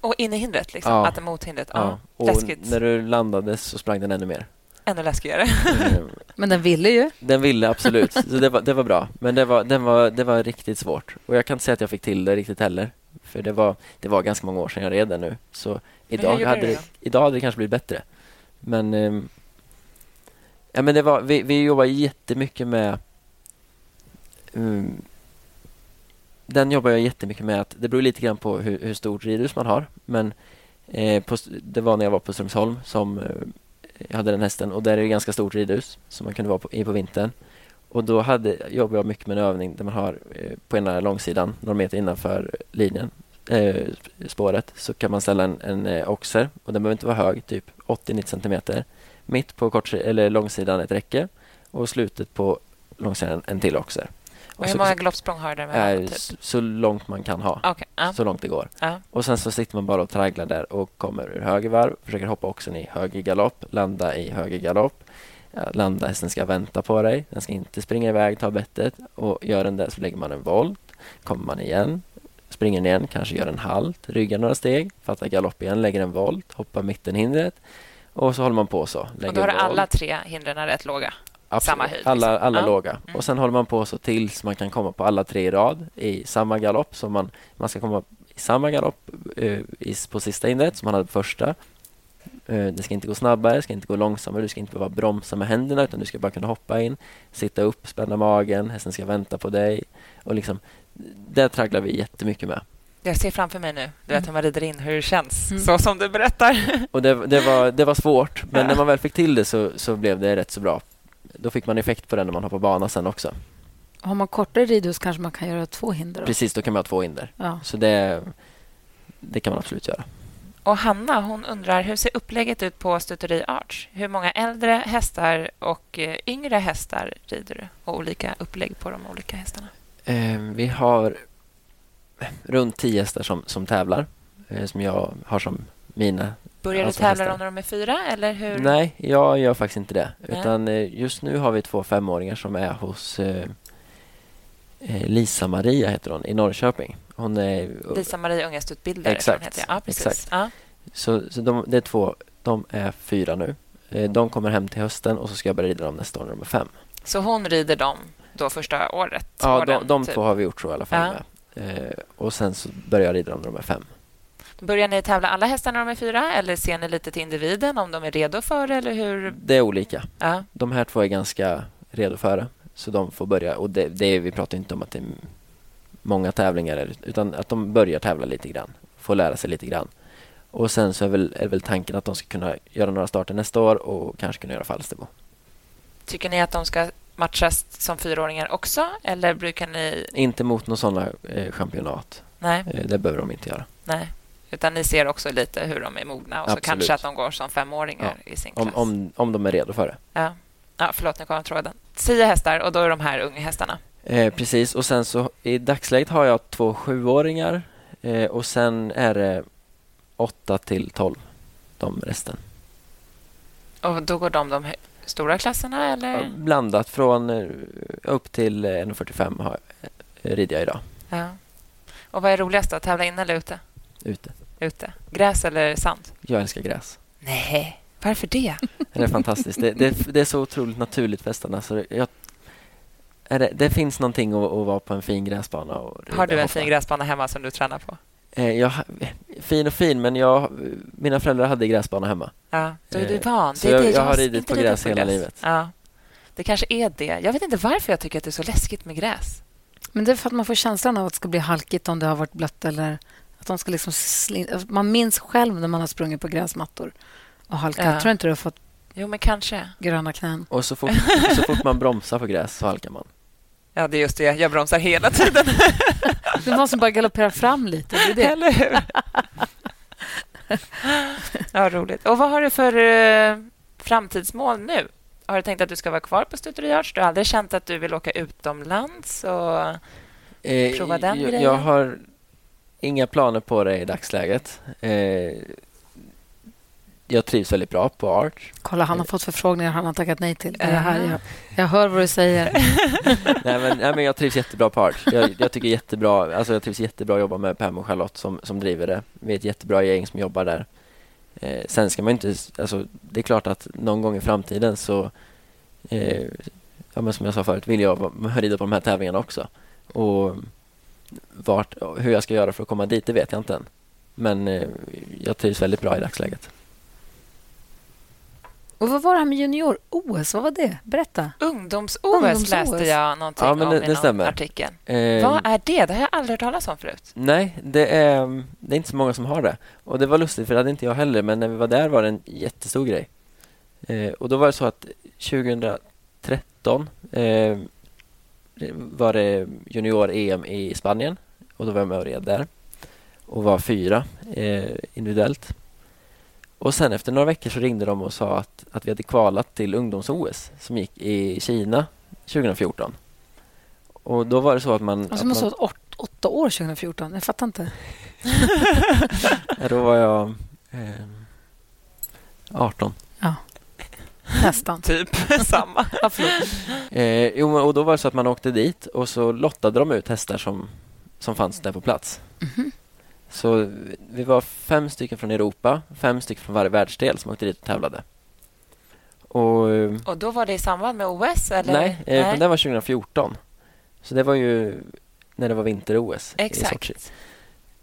Och in i hindret, liksom. Ja. Att mot hindret. Ja. Ja. Läskigt. när du landade så sprang den ännu mer. Ännu läskigare. Eh, Men den ville ju. den ville absolut, så det var, det var bra. Men det var, den var, det var riktigt svårt. Och jag kan inte säga att jag fick till det riktigt heller. För det var, det var ganska många år sedan jag red den nu. Så idag hade, det, idag hade det kanske blivit bättre. Men, ehm, ja, men det var, vi, vi jobbar jättemycket med mm, den jobbar jag jättemycket med. att Det beror lite grann på hur, hur stort ridhus man har. Men eh, på, det var när jag var på Strömsholm som eh, jag hade den hästen och där är det ganska stort ridhus som man kunde vara på, i på vintern. Och då hade, jobbade jag mycket med en övning där man har eh, på ena långsidan, några meter innanför linjen, eh, spåret, så kan man ställa en, en eh, oxer och den behöver inte vara hög, typ 80-90 centimeter. Mitt på kort, eller långsidan ett räcke och slutet på långsidan en till oxer. Och hur så- många galoppsprång har det är med? Typ? s- så långt man kan ha. Okej, ja. Så långt det går. Ja. Och sen så sitter man bara och tragglar där och kommer ur höger varv, försöker hoppa oxen i höger galopp, landa i höger galopp. Landa, hästen ska vänta på dig, den ska inte springa iväg, ta bettet och gör den där så lägger man en volt, kommer man igen, springer igen, kanske gör en halt, ryggar några steg, fattar galopp igen, lägger en volt, hoppar mittenhindret och så håller man på så. Och lägger då har alla tre hindren rätt låga? Absolut. Samma höjd, Alla, liksom. alla Ja. låga. Mm. Och sen håller man på så tills man kan komma på alla tre i rad i samma galopp. Så man, man ska komma i samma galopp i, på sista hindret som man hade på första. Eh, det ska inte gå snabbare, det ska inte gå långsammare, du ska inte behöva bromsa med händerna utan du ska bara kunna hoppa in, sitta upp, spänna magen, hästen ska vänta på dig. Och liksom, det tragglar vi jättemycket med. Jag ser framför mig nu, du vet hur man rider in, hur det känns, Mm. så som du berättar. Och det, det, var, det var svårt, men när man väl fick till det så, så blev det rätt så bra. Då fick man effekt på det när man hoppade bana sen också. Har man kortare ridhus kanske man kan göra två hinder. då. Precis, då kan man ha två hinder. Ja. Så det, det kan man absolut göra. Och Hanna hon undrar hur ser upplägget ut på Stuteri Arch? Hur många äldre hästar och eh, yngre hästar rider du? Och olika upplägg på de olika hästarna? Eh, vi har runt tio hästar som, som tävlar, eh, som jag har som mina. Börjar du tävla hästar. när de är fyra? Eller hur? Nej, jag gör faktiskt inte det. Nej. Utan eh, just nu har vi två femåringar som är hos Lisa-Maria, heter hon, i Norrköping. Hon är... Lisa-Marie Unghästutbildare. Exakt. Ja, precis. exakt. Ja. Så, så de, det är två, de är fyra nu. De kommer hem till hösten och så ska jag börja rida dem nästa år när de är fem. Så hon rider dem då första året? Ja, åren, de, de typ. två har vi gjort så i alla fall. Ja. Med. Eh, och sen så börjar jag rida dem när de är fem. Börjar ni tävla alla hästar när de är fyra? Eller ser ni lite till individen, om de är redo för det? Eller hur? Det är olika. Ja. De här två är ganska redo för det. Så de får börja. Och det, det, vi pratar inte om att det är många tävlingar utan att de börjar tävla lite grann. Får lära sig lite grann. Och sen så är väl, är väl tanken att de ska kunna göra några starter nästa år och kanske kunna göra Falsterbo. Tycker ni att de ska matchas som fyraåringar också? Eller brukar ni... Inte mot några sådana eh, championat. Nej, Eh, det behöver de inte göra. nej. Utan ni ser också lite hur de är mogna och så Absolut. kanske att de går som femåringar i sin klass. Om, om, om de är redo för det. Ja. Ja, förlåt, nu kom tråden. Tio hästar och då är de här unga hästarna. Eh, precis, och sen så i dagsläget har jag två sjuåringar eh, och sen är det åtta till tolv, de resten. Och då går de de stora klasserna, eller? Blandat från eh, upp till eh, 1,45 har, eh, rider jag idag Ja. Och vad är roligast då? Tävla inne eller ute? ute. Ute. Gräs eller sand? Jag älskar gräs. Nej, varför det? Det är fantastiskt. Det, det, det är så otroligt naturligt för hästarna. Så jag, det, det finns någonting att, att vara på en fin gräsbana och Har du en hoppa. fin gräsbana hemma som du tränar på? Eh, jag, fin och fin, men jag, mina föräldrar hade gräsbana hemma. Ja, då är du Eh, van. så Det är jag- det. jag har har ridit på gräs hela livet. Ja. Det kanske är det. Jag vet inte varför jag tycker att det är så läskigt med gräs. Men det är för att man får känslan av att det ska bli halkigt om det har varit blött eller att de ska liksom Man minns själv när man har sprungit på gräsmattor och halkat. Ja. Jag tror inte du har fått Jo, men kanske. gröna knän. Och så fort, så fort man bromsar på gräs så halkar man. Ja, det är just det. Jag bromsar hela tiden. Du måste bara galoppera fram lite. Det är det. Eller hur? ja, roligt. Och vad har du för eh, framtidsmål nu? Har du tänkt att du ska vara kvar på Stuteriarts? Du har aldrig känt att du vill åka utomlands? Och... Eh, Prova den jag, grejen. jag har inga planer på det i dagsläget. Eh, jag trivs väldigt bra på Arch. Kolla, han har fått förfrågningar han har tackat nej till. Det är det Ja. här. Jag, jag hör vad du säger. nej, men, nej, men jag trivs jättebra på Arch. Jag, jag tycker jättebra, alltså jag trivs jättebra att jobba med Pam och Charlotte som, som driver det. Vi är ett jättebra gäng som jobbar där. Eh, sen ska man inte, alltså det är klart att någon gång i framtiden så, eh, ja men som jag sa förut, vill jag rida på de här tävlingarna också. Och vart, hur jag ska göra för att komma dit, det vet jag inte än. Men eh, jag trivs väldigt bra i dagsläget. Och vad var det här med junior-OS? Vad var det? Berätta. Ungdoms-OS läste jag någonting Ja, men det- om i någon artikel. Eh, Vad är det? Det har jag aldrig hört talas om förut. Nej, det är, det är inte så många som har det. Och det var lustigt, för det hade inte jag heller, men när vi var där var det en jättestor grej. Eh, och då var det så att 2013 eh, var det junior-EM i Spanien och då var jag med och red där och var fyra eh, individuellt. Och sen efter några veckor så ringde de och sa att, att vi hade kvalat till ungdoms-OS som gick i Kina 2014. Och då var det så att man... Alltså, man måste man ha varit åt- åtta år 2014. Jag fattar inte. Ja, då var jag eh, 18. Nästan. Typ samma. Ja. Eh, jo, och då var det så att man åkte dit och så lottade de ut hästar som, som fanns där på plats. Mhm. Så vi var fem stycken från Europa, fem stycken från varje världsdel som åkte dit och tävlade. Och, eh, Och då var det i samband med OS? Eller? nej, eh, men det var 2014. Så det var ju när det var vinter-OS i Sochi.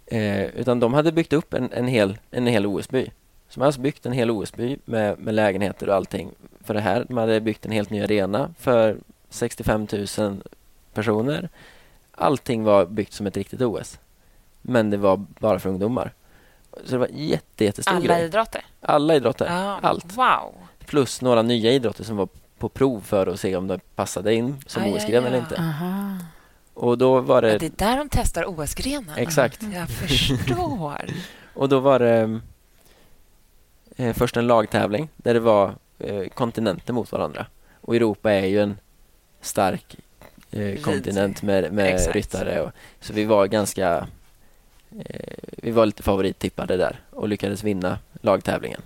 Eh, utan de hade byggt upp en, en hel, en hel OS-by. Så de hade alltså byggt en hel OS-by med, med lägenheter och allting för det här. De hade byggt en helt ny arena för 65 000 personer. Allting var byggt som ett riktigt OS. Men det var bara för ungdomar. Så det var jätte, jättestor Alla grej. idrotter? Alla idrotter. Ja, Allt. Wow. Plus några nya idrotter som var på prov för att se om de passade in som Ah, ja, OS-gren eller inte. Aha. Och då var det... Ja, det är där de testar OS-grenen. Exakt. Jag förstår. Och då var det eh, först en lagtävling där det var eh, kontinenter mot varandra. Och Europa är ju en stark eh, kontinent med, med ryttare. Och, så vi var ganska... Eh, vi var lite favorittippade där och lyckades vinna lagtävlingen.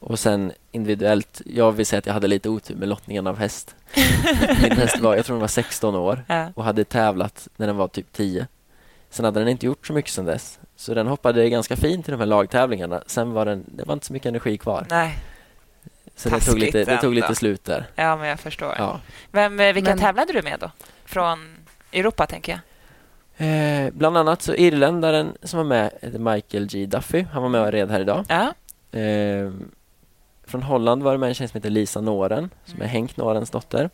Och sen individuellt, jag vill säga att jag hade lite otur med lottningen av häst. Min häst var, jag tror den var 16 år och hade tävlat när den var typ 10. Sen hade den inte gjort så mycket sen dess. Så den hoppade ganska fint i de här lagtävlingarna. Sen var den, det var inte så mycket energi kvar. Nej, Så det tog, Taskigt lite, det tog lite slut där. ja, men jag förstår. Ja. Vem, eh, vilka Men- tävlade du med då? Från Europa, tänker jag. Eh, bland annat så irländaren som var med Michael G. Duffy. Han var med och red här idag. Ja. Eh, från Holland var det med en tjej som heter Lisa Noren, som är Henk Norens dotter.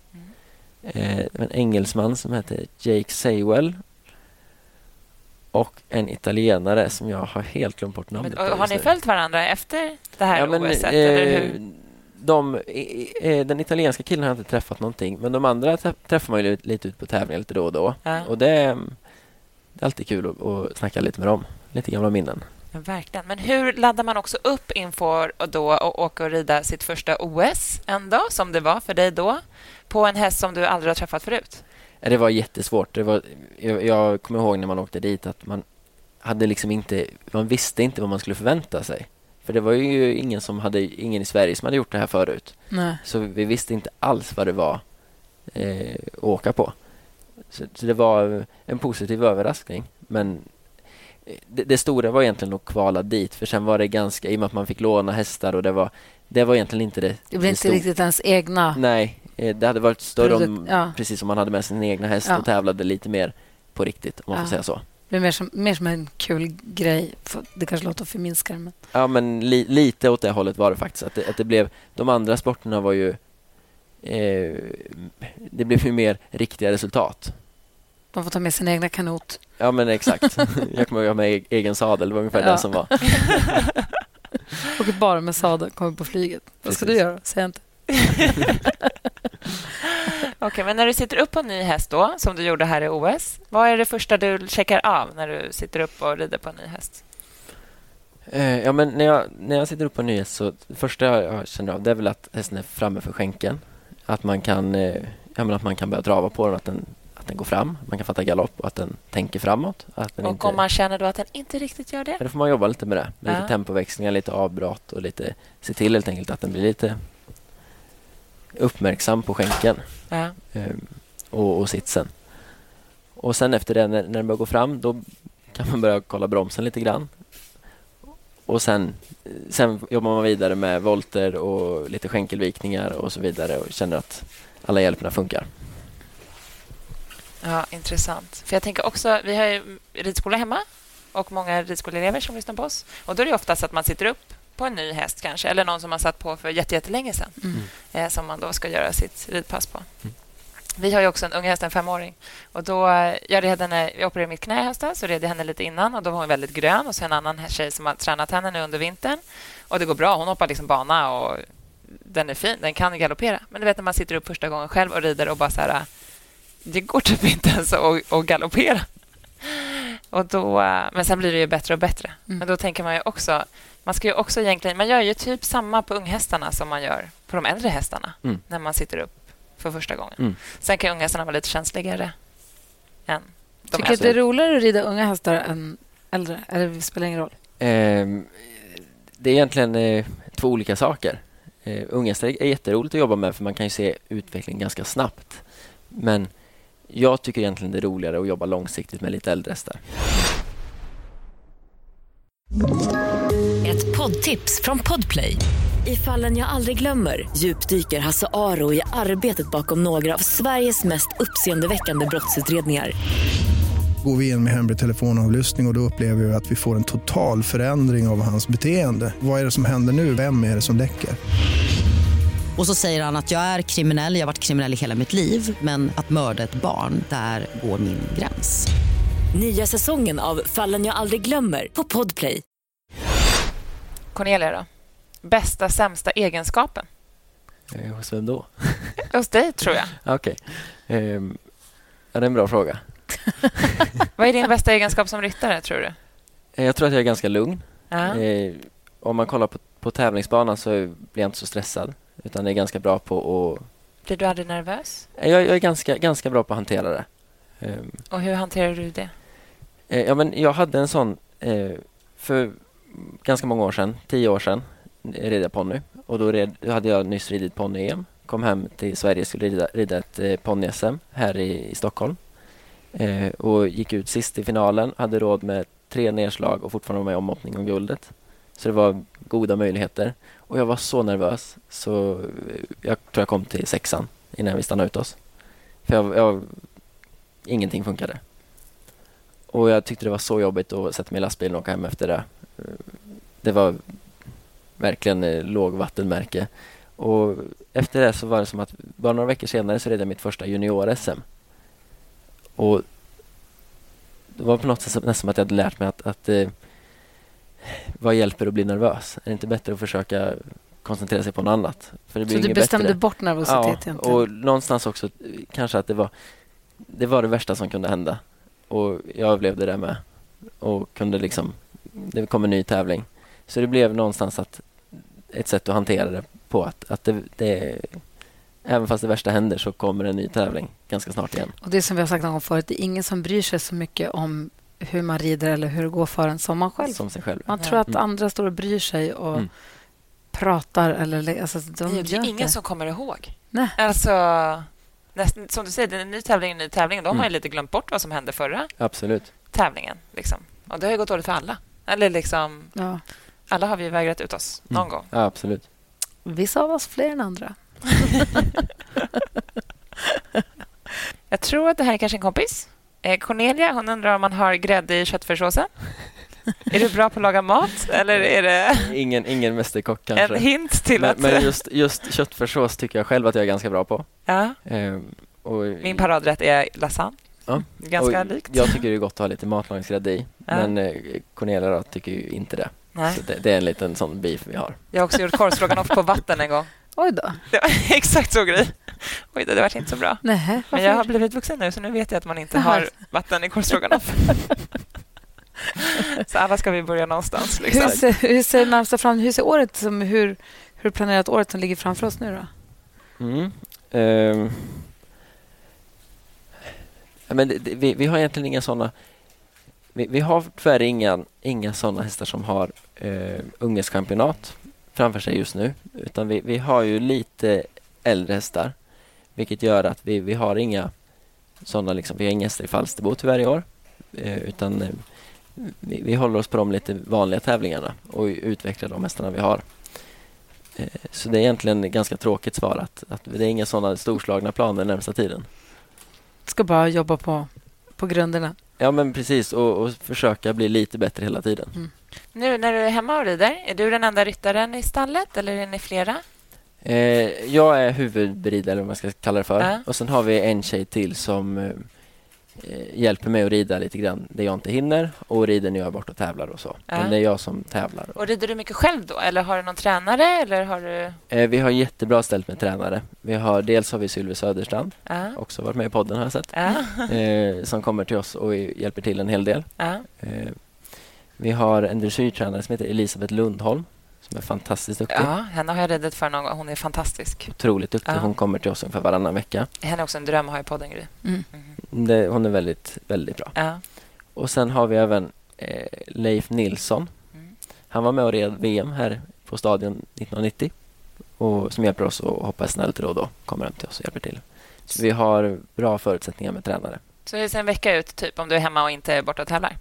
Eh, en engelsman som heter Jake Saywell. Och en italienare som jag har helt glömt bort namnet Men, och, har ni följt varandra efter det här Ja, men, OSet? eller eh, hur? de, eh, den italienska killen har jag inte träffat någonting, men de andra trä- träffar man ju lite, ut på tävlingar lite då och då. Ja. Och det, det är alltid kul att, att snacka lite med dem. Lite gamla minnen. Ja, verkligen. Men hur laddar man också upp inför och då att åka och rida sitt första OS ändå, som det var för dig då, på en häst som du aldrig har träffat förut? Det var jättesvårt. Det var, jag, jag kommer ihåg när man åkte dit att man hade liksom inte, man visste inte vad man skulle förvänta sig. För det var ju ingen som hade, ingen i Sverige som hade gjort det här förut. Nej. Så vi visste inte alls vad det var eh, att åka på. Så, så det var en positiv överraskning. Men eh, det, det stora var egentligen att kvala dit. För sen var det ganska, i och med att man fick låna hästar och det var, det var egentligen inte det. Det blir inte stora. riktigt ens egna. Nej, eh, det hade varit större om, ja. precis som man hade med sin egna häst Ja. och tävlade lite mer på riktigt, om man Ja. får säga så. Det blir mer som, mer som en kul grej. Det kanske låter förminskande, men Ja, men li, lite åt det hållet var det faktiskt. Att det, att det blev, de andra sporterna var ju eh, det blev ju mer riktiga resultat. De får ta med sin egna kanot. Ja, men exakt. Jag kommer ihåg att ha med egen sadel. Det var ungefär Ja. det som var. Åker bara med sadel, kommer på flyget. Vad ska du göra? Säg inte. Okej, men när du sitter upp på en ny häst då, som du gjorde här i OS, vad är det första du checkar av när du sitter upp och rider på en ny häst? Eh, ja, men när jag, när jag sitter upp på en nyhet så det första jag, känner av det är väl att hästen är framme för skänken. Att man kan, eh, ja, att man kan börja drava på den, att den, att den går fram. Man kan fatta galopp och att den tänker framåt. Att den Och inte, om man känner då att den inte riktigt gör det? Då får man jobba lite med det. Med Ja. lite tempoväxlingar, lite avbrott och lite se till helt enkelt att den blir lite uppmärksam på skänken Ja. eh, och, och sitsen. Och sen efter det, när, när den börjar gå fram, då kan man börja kolla bromsen lite grann. Och sen, sen jobbar man vidare med volter och lite skänkelvikningar och så vidare och känner att alla hjälperna funkar. Ja, intressant. För jag tänker också, vi har ju ridskola hemma och många ridskoleelever som lyssnar på oss. Och då är det oftast att man sitter upp på en ny häst kanske, eller någon som man satt på för jätte- jättelänge sedan, Mm. eh, som man då ska göra sitt ridpass på. Vi har ju också en ung häst, en femåring. Och då, eh, jag, red henne, jag opererade mitt knä i höstas, så red jag henne lite innan och då var hon väldigt grön. Och så en annan tjej som har tränat henne nu under vintern. Och det går bra. Hon hoppar liksom bana och den är fin. Den kan galoppera. Men du vet när man sitter upp första gången själv och rider och bara så här... Det går typ inte ens att, att galoppera. Och då, eh, men sen blir det ju bättre och bättre. Mm. Men då tänker man ju också... Man ska ju också egentligen... Man gör ju typ samma på unghästarna som man gör på de äldre hästarna Mm. när man sitter upp för första gången. Mm. Sen kan unghästarna vara lite känsligare än de Tycker du det är roligare att rida unga hästar än äldre? Eller det spelar ingen roll? Ehm, det är egentligen eh, två olika saker. Eh, unghästar är jätteroligt att jobba med för man kan ju se utveckling ganska snabbt. Men jag tycker egentligen det är roligare att jobba långsiktigt med lite äldre hästar. Ett poddtips från Podplay. I fallen jag aldrig glömmer djupdyker Hasse Aro i arbetet bakom några av Sveriges mest uppseendeväckande brottsutredningar. Går vi in med hemlig telefonavlyssning och, och då upplever vi att vi får en total förändring av hans beteende. Vad är det som händer nu? Vem är det som läcker? Och så säger han att jag är kriminell, jag har varit kriminell i hela mitt liv men att mörda ett barn, där går min gräns. Nya säsongen av Fallen jag aldrig glömmer på Podplay. Cornelia, då? Bästa, sämsta egenskapen? Eh, hos vem då? Hos dig, tror jag. Okej. Ehm, ja, det är en bra fråga. Vad är din bästa egenskap som ryttare, tror du? Eh, jag tror att jag är ganska lugn. Ja. Eh, om man kollar på, på tävlingsbanan så blir jag inte så stressad. Utan är ganska bra på att... Blir du aldrig nervös? Eh, Jag, jag är ganska, ganska bra på att hantera det. Ehm, Och hur hanterar du det? Eh, Ja, men jag hade en sån eh, för ganska många år sedan, tio år sedan, red jag ponny. Och då, red, då hade jag nyss ridit ponny-EM. Kom hem till Sverige skulle rida, rida ett ponny-SM här i, i Stockholm. Eh, och gick ut sist i finalen, hade råd med tre nedslag och fortfarande var med i omhoppning om guldet. Så det var goda möjligheter. Och jag var så nervös så eh, jag tror jag kom till sexan innan vi stannade ut oss. För jag, jag, ingenting funkade. Och jag tyckte det var så jobbigt att sätta mig i lastbilen och åka hem efter det. Det var verkligen eh, lågvattenmärke. Och efter det så var det som att bara några veckor senare så red jag mitt första junior-SM. Och det var på något sätt nästan som att jag hade lärt mig att, att eh, vad hjälper att bli nervös? Är det inte bättre att försöka koncentrera sig på något annat? För det blir Så du bestämde bättre. bort nervositet ja, egentligen? och någonstans också kanske att det var det var det värsta som kunde hända. Och jag överlevde det med. Och kunde liksom, det kom en ny tävling. Så det blev någonstans att ett sätt att hantera det på att, att det, det även fast det värsta händer så kommer en ny tävling ganska snart igen. Och det som vi har sagt någon gång förut, det är ingen som bryr sig så mycket om hur man rider eller hur det går för en som man själv. Som sig själv. Man tror att Mm. andra står och bryr sig och Mm. pratar eller... Alltså, de det är ju gör ingen som kommer ihåg. Nej. Alltså, nästan, som du säger, det är en ny tävling, en ny tävling. De har Mm. ju lite glömt bort vad som hände förra Absolut. tävlingen. Liksom. Och det har ju gått dåligt för alla. Eller liksom, Ja. alla har vi vägrat ut oss någon Mm. gång. Ja, absolut. Vissa av oss fler än andra. Jag tror att det här är kanske en kompis. Eh, Cornelia hon undrar om man har grädde i köttfärssåsen. Är du bra på att laga mat eller är det Ingen, ingen mästerkock kanske. en hint till men, att... men just, just köttfärssås tycker jag själv att jag är ganska bra på. Ja, Ehm, och, min paradrätt är lasagne. ja. Ganska och likt. Jag tycker det är gott att ha lite matlagningsgrädde i. Ja. Men eh, Cornelia då, tycker ju inte det. Nej. Så det, det är en liten sån beef vi har. Jag har också gjort korvstroganoff på vatten en gång. Oj då. Det var exakt så grej. Oj, det var inte så bra. Nej, Men jag har blivit vuxen nu, så nu vet jag att man inte har vatten i korvstroganoff. så alla ska vi börja någonstans. hur, Liksom. ser, hur ser närmsta fram, hur ser året som, hur, hur planerat året som ligger framför oss nu då? Mm. Ja, men det, det, vi, vi har egentligen inga såna vi, vi har tyvärr inga, inga såna hästar som har eh, unghästchampionat framför sig just nu. Utan vi, vi har ju lite äldre hästar. Vilket gör att vi, vi har inga sådana liksom, vi har inga hästar i Falsterbo tyvärr i år. Eh, utan eh, vi, vi håller oss på de lite vanliga tävlingarna och utvecklar de hästarna vi har. Eh, Så det är egentligen ett ganska tråkigt svar att, att det är inga sådana storslagna planer närmsta tiden. Ska bara jobba på, på grunderna. Ja men precis och, och försöka bli lite bättre hela tiden. Nu när du är hemma och rider, är du den enda ryttaren i stallet eller är ni flera? Eh, jag är huvudberidare eller vad man ska kalla det för. Ja. Och sen har vi en tjej till som eh, hjälper mig att rida lite grann det jag inte hinner och rider när jag är borta och tävlar och så. Ja. Men det är jag som tävlar. Och rider du mycket själv då? Eller har du någon tränare? Eller har du... Eh, vi har jättebra ställt med tränare. Vi har, dels har vi Sylvie Söderstrand, Ja. också varit med i podden har jag sett. Ja. eh, som kommer till oss och hjälper till en hel del. Eh, vi har en dressyrtränare som heter Elisabeth Lundholm som är fantastiskt duktig. ja, henne har jag ridit för någon gång. Hon är fantastisk. Otroligt duktig. Ja. Hon kommer till oss ungefär varannan vecka. Henne är också en dröm att ha i podden, Gry. Mm. Det, hon är väldigt, väldigt bra. Ja. Och sen har vi även eh, Leif Nilsson. Mm. Han var med och red VM här på Stadion 1990 och som hjälper oss att hoppa lite då och då. Kommer hem till oss och hjälper till. Så vi har bra förutsättningar med tränare. Så hur ser en vecka ut, typ, om du är hemma och inte är borta och tävlar?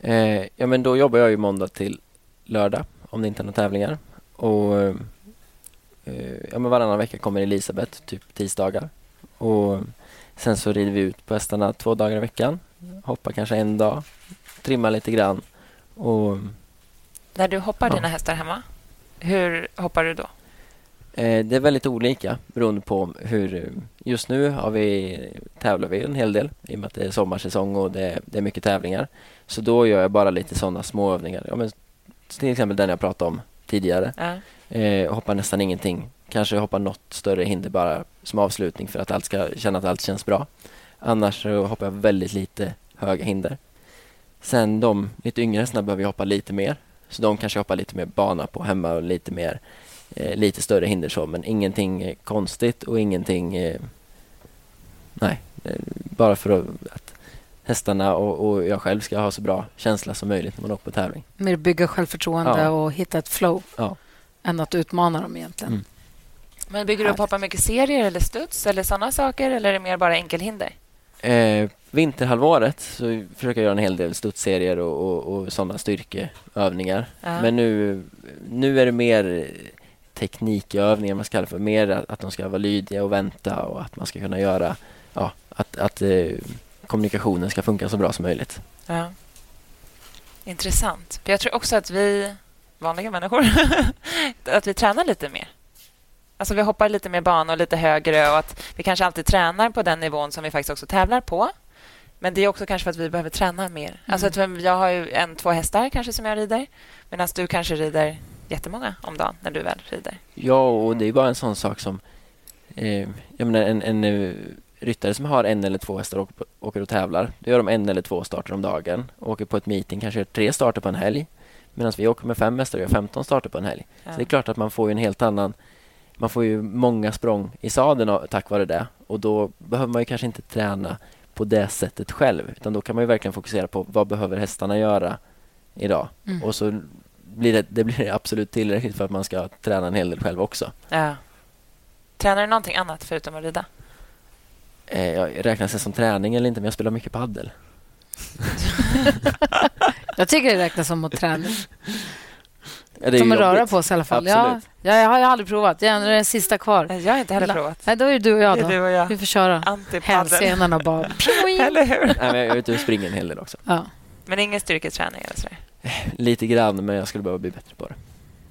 Eh, ja, men då jobbar jag ju måndag till lördag om det inte är några tävlingar. Och eh, ja, men varannan vecka kommer Elisabeth, typ tisdagar. Och sen så rider vi ut på hästarna två dagar i veckan. Hoppar kanske en dag, trimmar lite grann. Och När du hoppar Ja. dina hästar hemma, hur hoppar du då? Eh, det är väldigt olika beroende på hur... Just nu har vi, tävlar vi en hel del i och med att det är sommarsäsong och det, är- det är mycket tävlingar. Så då gör jag bara lite sådana små övningar. Ja, men till exempel den jag pratade om tidigare. Ja. Eh, hoppar nästan ingenting. Kanske hoppar något större hinder bara som avslutning för att allt ska känna att allt känns bra. Annars så hoppar jag väldigt lite höga hinder. Sen de lite yngre hästarna behöver jag hoppa lite mer. Så de kanske hoppar lite mer bana på hemma och lite mer eh, lite större hinder så men ingenting eh, konstigt och ingenting eh, nej, eh, bara för att hästarna och, och jag själv ska ha så bra känsla som möjligt när man åker på tävling. Mer bygga självförtroende Ja. och hitta ett flow Ja. än att utmana dem egentligen. Mm. Men bygger du upp hoppa mycket serier eller studs eller sådana saker eller är det mer bara enkelhinder? Eh, vinterhalvåret så försöker jag göra en hel del studsserier och, och, och sådana styrkeövningar. Ja. Men nu, nu är det mer teknikövningar man ska kalla för. Mer att, att de ska vara lydiga och vänta och att man ska kunna göra ja, att, att eh, kommunikationen ska funka så bra som möjligt. Ja. Intressant. För jag tror också att vi vanliga människor att vi tränar lite mer. Alltså vi hoppar lite mer bana och lite högre och att vi kanske alltid tränar på den nivån som vi faktiskt också tävlar på. Men det är också kanske för att vi behöver träna mer. Alltså att jag har ju en, två hästar kanske som jag rider medan du kanske rider jättemånga om dagen när du väl rider. Ja, och det är bara en sån sak som eh, jag menar en, en eh, ryttare som har en eller två hästar och åker, och tävlar. Då gör de en eller två starter om dagen. Åker på ett meeting, kanske tre starter på en helg. Medan vi åker med fem hästar och gör 15 starter på en helg. Ja. Så det är klart att man får ju en helt annan man får ju många språng i sadeln tack vare det och då behöver man ju kanske inte träna på det sättet själv utan då kan man ju verkligen fokusera på vad behöver hästarna göra idag Mm. och så blir det, det blir absolut tillräckligt för att man ska träna en hel del själv också. Ja. Tränar du någonting annat förutom att rida? Eh, jag räknas det som träning eller inte men jag spelar mycket paddel. Jag tycker det räknas som träna. Ja, det är Som att röra på sig i alla fall. Ja, Absolut. ja, jag har ju aldrig provat. Jag är den sista kvar. Jag har inte heller provat. Nej, då är det du och jag. Då. du och jag. Vi får köra hälsenorna bara. Eller hur? Nej, men jag är ute och springer en hel del också. Ja. Men ingen styrketräning eller sådär? Lite grann, men jag skulle behöva bli bättre på det.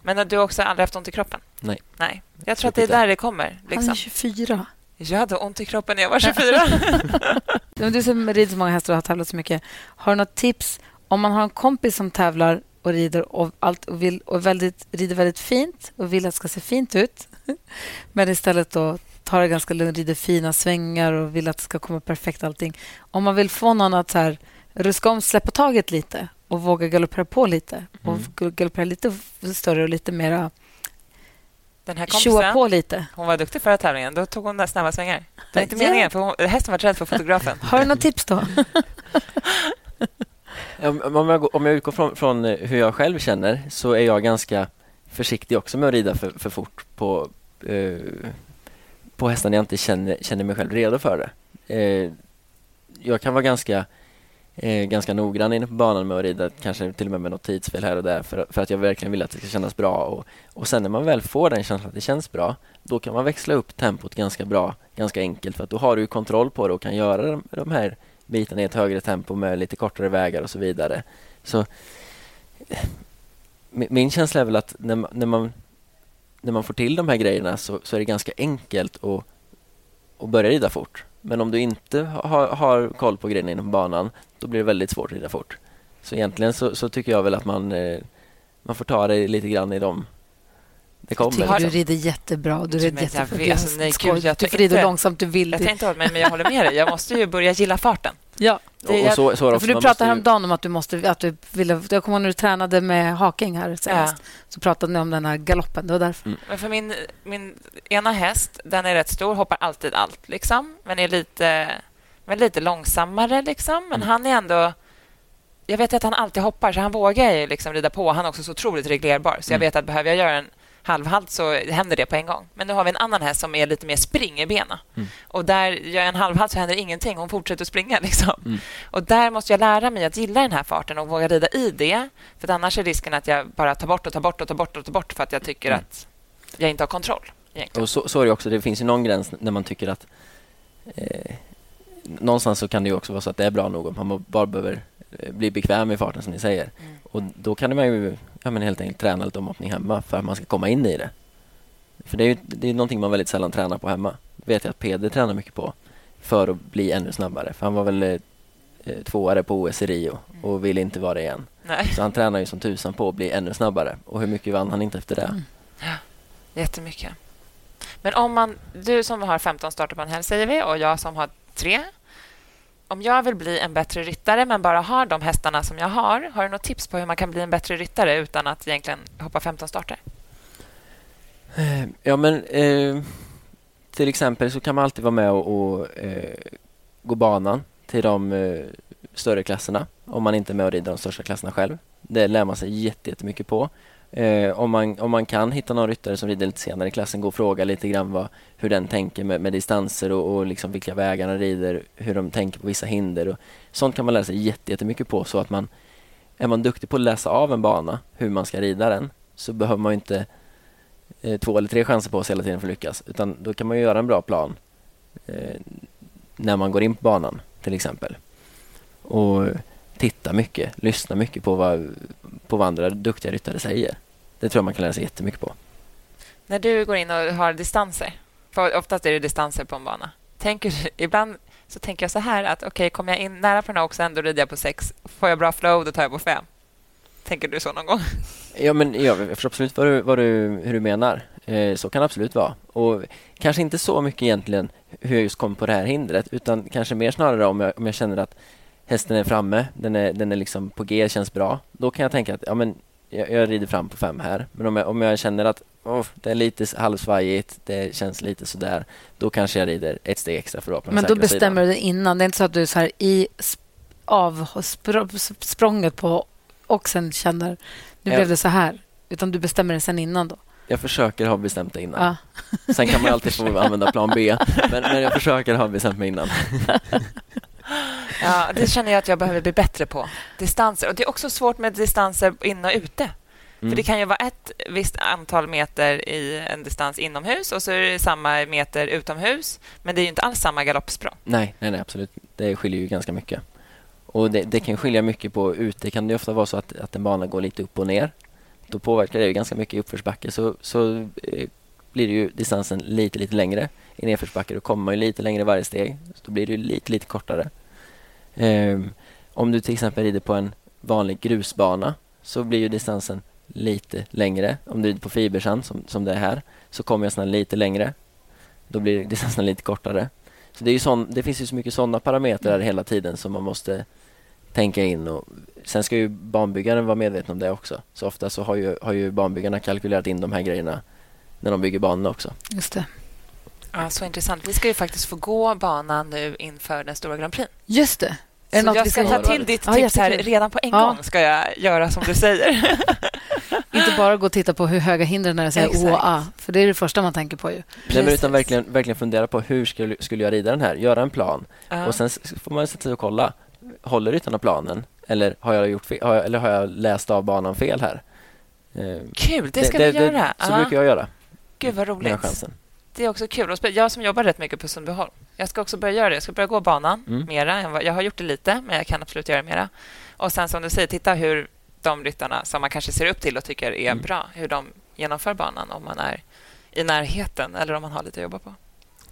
Men du har också aldrig haft ont i kroppen? Nej. Nej. Jag tror att det är där det kommer. Liksom. Han är 24. Jag hade ont i kroppen när jag var 24. Men du som rider så många hästar och har tävlat så mycket. Har du något tips om man har en kompis som tävlar och rider och, allt och, vill, och väldigt, rider väldigt fint och vill att det ska se fint ut men istället då tar det ganska lugnt, rider fina svängar och vill att det ska komma perfekt allting. Om man vill få någon att så här, ruska om, släppa taget lite och våga galoppera på lite och Mm. galoppera lite större och lite mera Den här kompisen, på lite. hon var duktig förra tävlingen. Då tog hon där snabba svängar. Det var inte Ja. meningen, för hon, hästen var rädd för fotografen. Har du något tips då? Om, jag, om jag utgår från, från eh, hur jag själv känner så är jag ganska försiktig också med att rida för, för fort på, eh, på hästar när jag inte känner, känner mig själv redo för det. Eh, jag kan vara ganska, eh, Eh, ganska noggrann inne på banan med att rida, kanske till och med med något tidsfel här och där för, för att jag verkligen vill att det ska kännas bra. Och, och sen när man väl får den känslan att det känns bra, då kan man växla upp tempot ganska bra, ganska enkelt för att då har du ju kontroll på det och kan göra de, de här bitarna i ett högre tempo med lite kortare vägar och så vidare. Så eh, min min känsla är väl att när man, när man, när man får till de här grejerna så, så är det ganska enkelt att, att börja rida fort. Men om du inte har, har koll på grejerna inom banan, då blir det väldigt svårt att rida fort. Så egentligen så, så tycker jag väl att man, eh, man får ta det lite grann i dem det Jag kommer. tycker du liksom. rider jättebra. Du rider jag jättebra. vet, alltså, nej, gud, jag du får rida inte- långsamt du vill. Jag tänkte åt mig, men jag håller med dig. Jag måste ju börja gilla farten. Ja. Och- och så- så det för du pratade ju- häromdagen om att du måste... Att du ville, jag kommer ihåg när du tränade med Haking här senast. Så pratade ni om den här galoppen. Det var därför. Men för min, min ena häst, den är rätt stor, hoppar alltid allt, liksom. men är lite, men lite långsammare. Liksom. Men han är ändå... Jag vet att han alltid hoppar, så han vågar ju liksom rida på. Han är också så otroligt reglerbar. Så jag Mm. vet att behöver jag göra en halvhalt så händer det på en gång. Men nu har vi en annan häst som är lite mer spring i benen. Mm. Och där gör jag en halvhalt så händer ingenting. Hon fortsätter att springa. Liksom. Mm. Och där måste jag lära mig att gilla den här farten och våga rida i det. För annars är risken att jag bara tar bort och tar bort och tar bort och tar bort för att jag tycker Mm. att jag inte har kontroll. Egentligen. Och så, så är det också, det finns ju någon gräns när man tycker att eh, någonstans så kan det ju också vara så att det är bra nog man bara behöver eh, bli bekväm i farten som ni säger. Mm. Och då kan man ju ja, men helt enkelt träna lite omhoppning hemma för att man ska komma in i det. För det är ju det är någonting man väldigt sällan tränar på hemma. Det vet jag att Peder tränar mycket på för att bli ännu snabbare. För han var väl eh, eh, tvåare på OS i Rio och vill inte vara det igen. Nej. Så han tränar ju som tusan på att bli ännu snabbare. Och hur mycket vann han inte efter det? Jättemycket. Men om man, du som har 15 starter på en helg, säger vi, och jag som har tre. Om jag vill bli en bättre ryttare men bara har de hästarna som jag har, har du något tips på hur man kan bli en bättre ryttare utan att egentligen hoppa 15 starter? Eh, ja, men eh, till exempel så kan man alltid vara med och, och eh, gå banan till de eh, större klasserna om man inte är med och rider de största klasserna själv. Det lär man sig jättemycket på. Eh, om, man, om man kan hitta någon ryttare som rider lite senare i klassen, gå och fråga lite grann vad, hur den tänker med, med distanser och, och liksom vilka vägar den rider, hur de tänker på vissa hinder. Och sånt kan man lära sig jätte- jättemycket på så att man är man duktig på att läsa av en bana, hur man ska rida den, så behöver man ju inte eh, två eller tre chanser på sig hela tiden för att lyckas. Utan då kan man ju göra en bra plan eh, när man går in på banan till exempel. Och titta mycket, lyssna mycket på vad, på vad andra duktiga ryttare säger. Det tror jag man kan lära sig jättemycket på. När du går in och har distanser, för oftast är det distanser på en bana. Tänker, ibland så tänker jag så här att okej, kommer jag in nära på den här också, ändå rider jag på sex. Får jag bra flow, då tar jag på fem. Tänker du så någon gång? Ja, men ja, jag förstår absolut vad du, vad du, hur du menar. Eh, så kan det absolut vara. Och kanske inte så mycket egentligen hur jag just kom på det här hindret, utan kanske mer snarare om jag, om jag känner att hästen är framme, den är, den är liksom på G, känns bra. Då kan jag tänka att ja, men jag, jag rider fram på fem här. Men om jag, om jag känner att oh, det är lite halvsvajigt, det känns lite sådär, då kanske jag rider ett steg extra för att på Men då bestämmer sidan. du det innan. Det är inte så att du är så här i av spr- språnget på och sen känner nu blev det så här. Utan du bestämmer det sen innan då. Jag försöker ha bestämt det innan. Ja. Sen kan man alltid få använda plan B, men, men jag försöker ha bestämt mig innan. Ja, det känner jag att jag behöver bli bättre på. Distanser. Och Det är också svårt med distanser in och ute. Mm. För Det kan ju vara ett visst antal meter i en distans inomhus och så är det samma meter utomhus. Men det är ju inte alls samma galoppsprång. Nej, nej, nej, absolut. Det skiljer ju ganska mycket. Och det, det kan skilja mycket på ute kan det ofta vara så att, att en bana går lite upp och ner. Då påverkar det ju ganska mycket i uppförsbacke så, så eh, blir det ju distansen lite, lite längre. I nedförsbacke då kommer man ju lite längre varje steg. Så då blir det ju lite, lite kortare. Ehm, om du till exempel rider på en vanlig grusbana så blir ju distansen lite längre. Om du rider på fibersand som, som det är här så kommer jag snart lite längre. Då blir distansen lite kortare. Så det, är ju sån, det finns ju så mycket sådana parametrar hela tiden som man måste tänka in. Och sen ska ju banbyggaren vara medveten om det också. Så ofta så har ju, har ju banbyggarna kalkylerat in de här grejerna när de bygger banorna också. Just det. Ja, så intressant. Vi ska ju faktiskt få gå banan nu inför den stora Grand Prix. Just det. Är det Så jag ska ta till ditt Ja, tips här. Redan på en Ja. gång ska jag göra som du säger. Inte bara gå och titta på hur höga hindren är och säga Exakt. åa, för det är det första man tänker på ju. Nej, men utan verkligen, verkligen fundera på hur skulle, skulle jag rida den här? Göra en plan Ja. och sen får man sätta sig och kolla. Håller ryttarna planen? Eller har jag, gjort fel, har jag, eller har jag läst av banan fel här? Eh, Kul, det ska vi göra. så Ja. brukar jag göra. Gud, vad jag roligt. chansen. Det är också kul. Jag som jobbar rätt mycket på Sundbyholm. Jag ska också börja göra det. Jag ska börja gå banan Mm. mera. Jag har gjort det lite, men jag kan absolut göra mera. Och sen som du säger, titta hur de ryttarna som man kanske ser upp till och tycker är Mm. bra, hur de genomför banan om man är i närheten eller om man har lite att jobba på.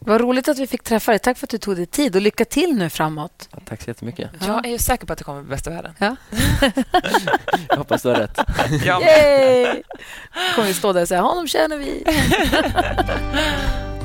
Vad roligt att vi fick träffa dig. Tack för att du tog dig tid och lycka till nu framåt. Ja, tack så jättemycket. Jag är ju säker på att det kommer bli bäst i världen. Ja. Jag hoppas du har rätt. Med. Yay! kommer vi stå där och säga honom känner vi.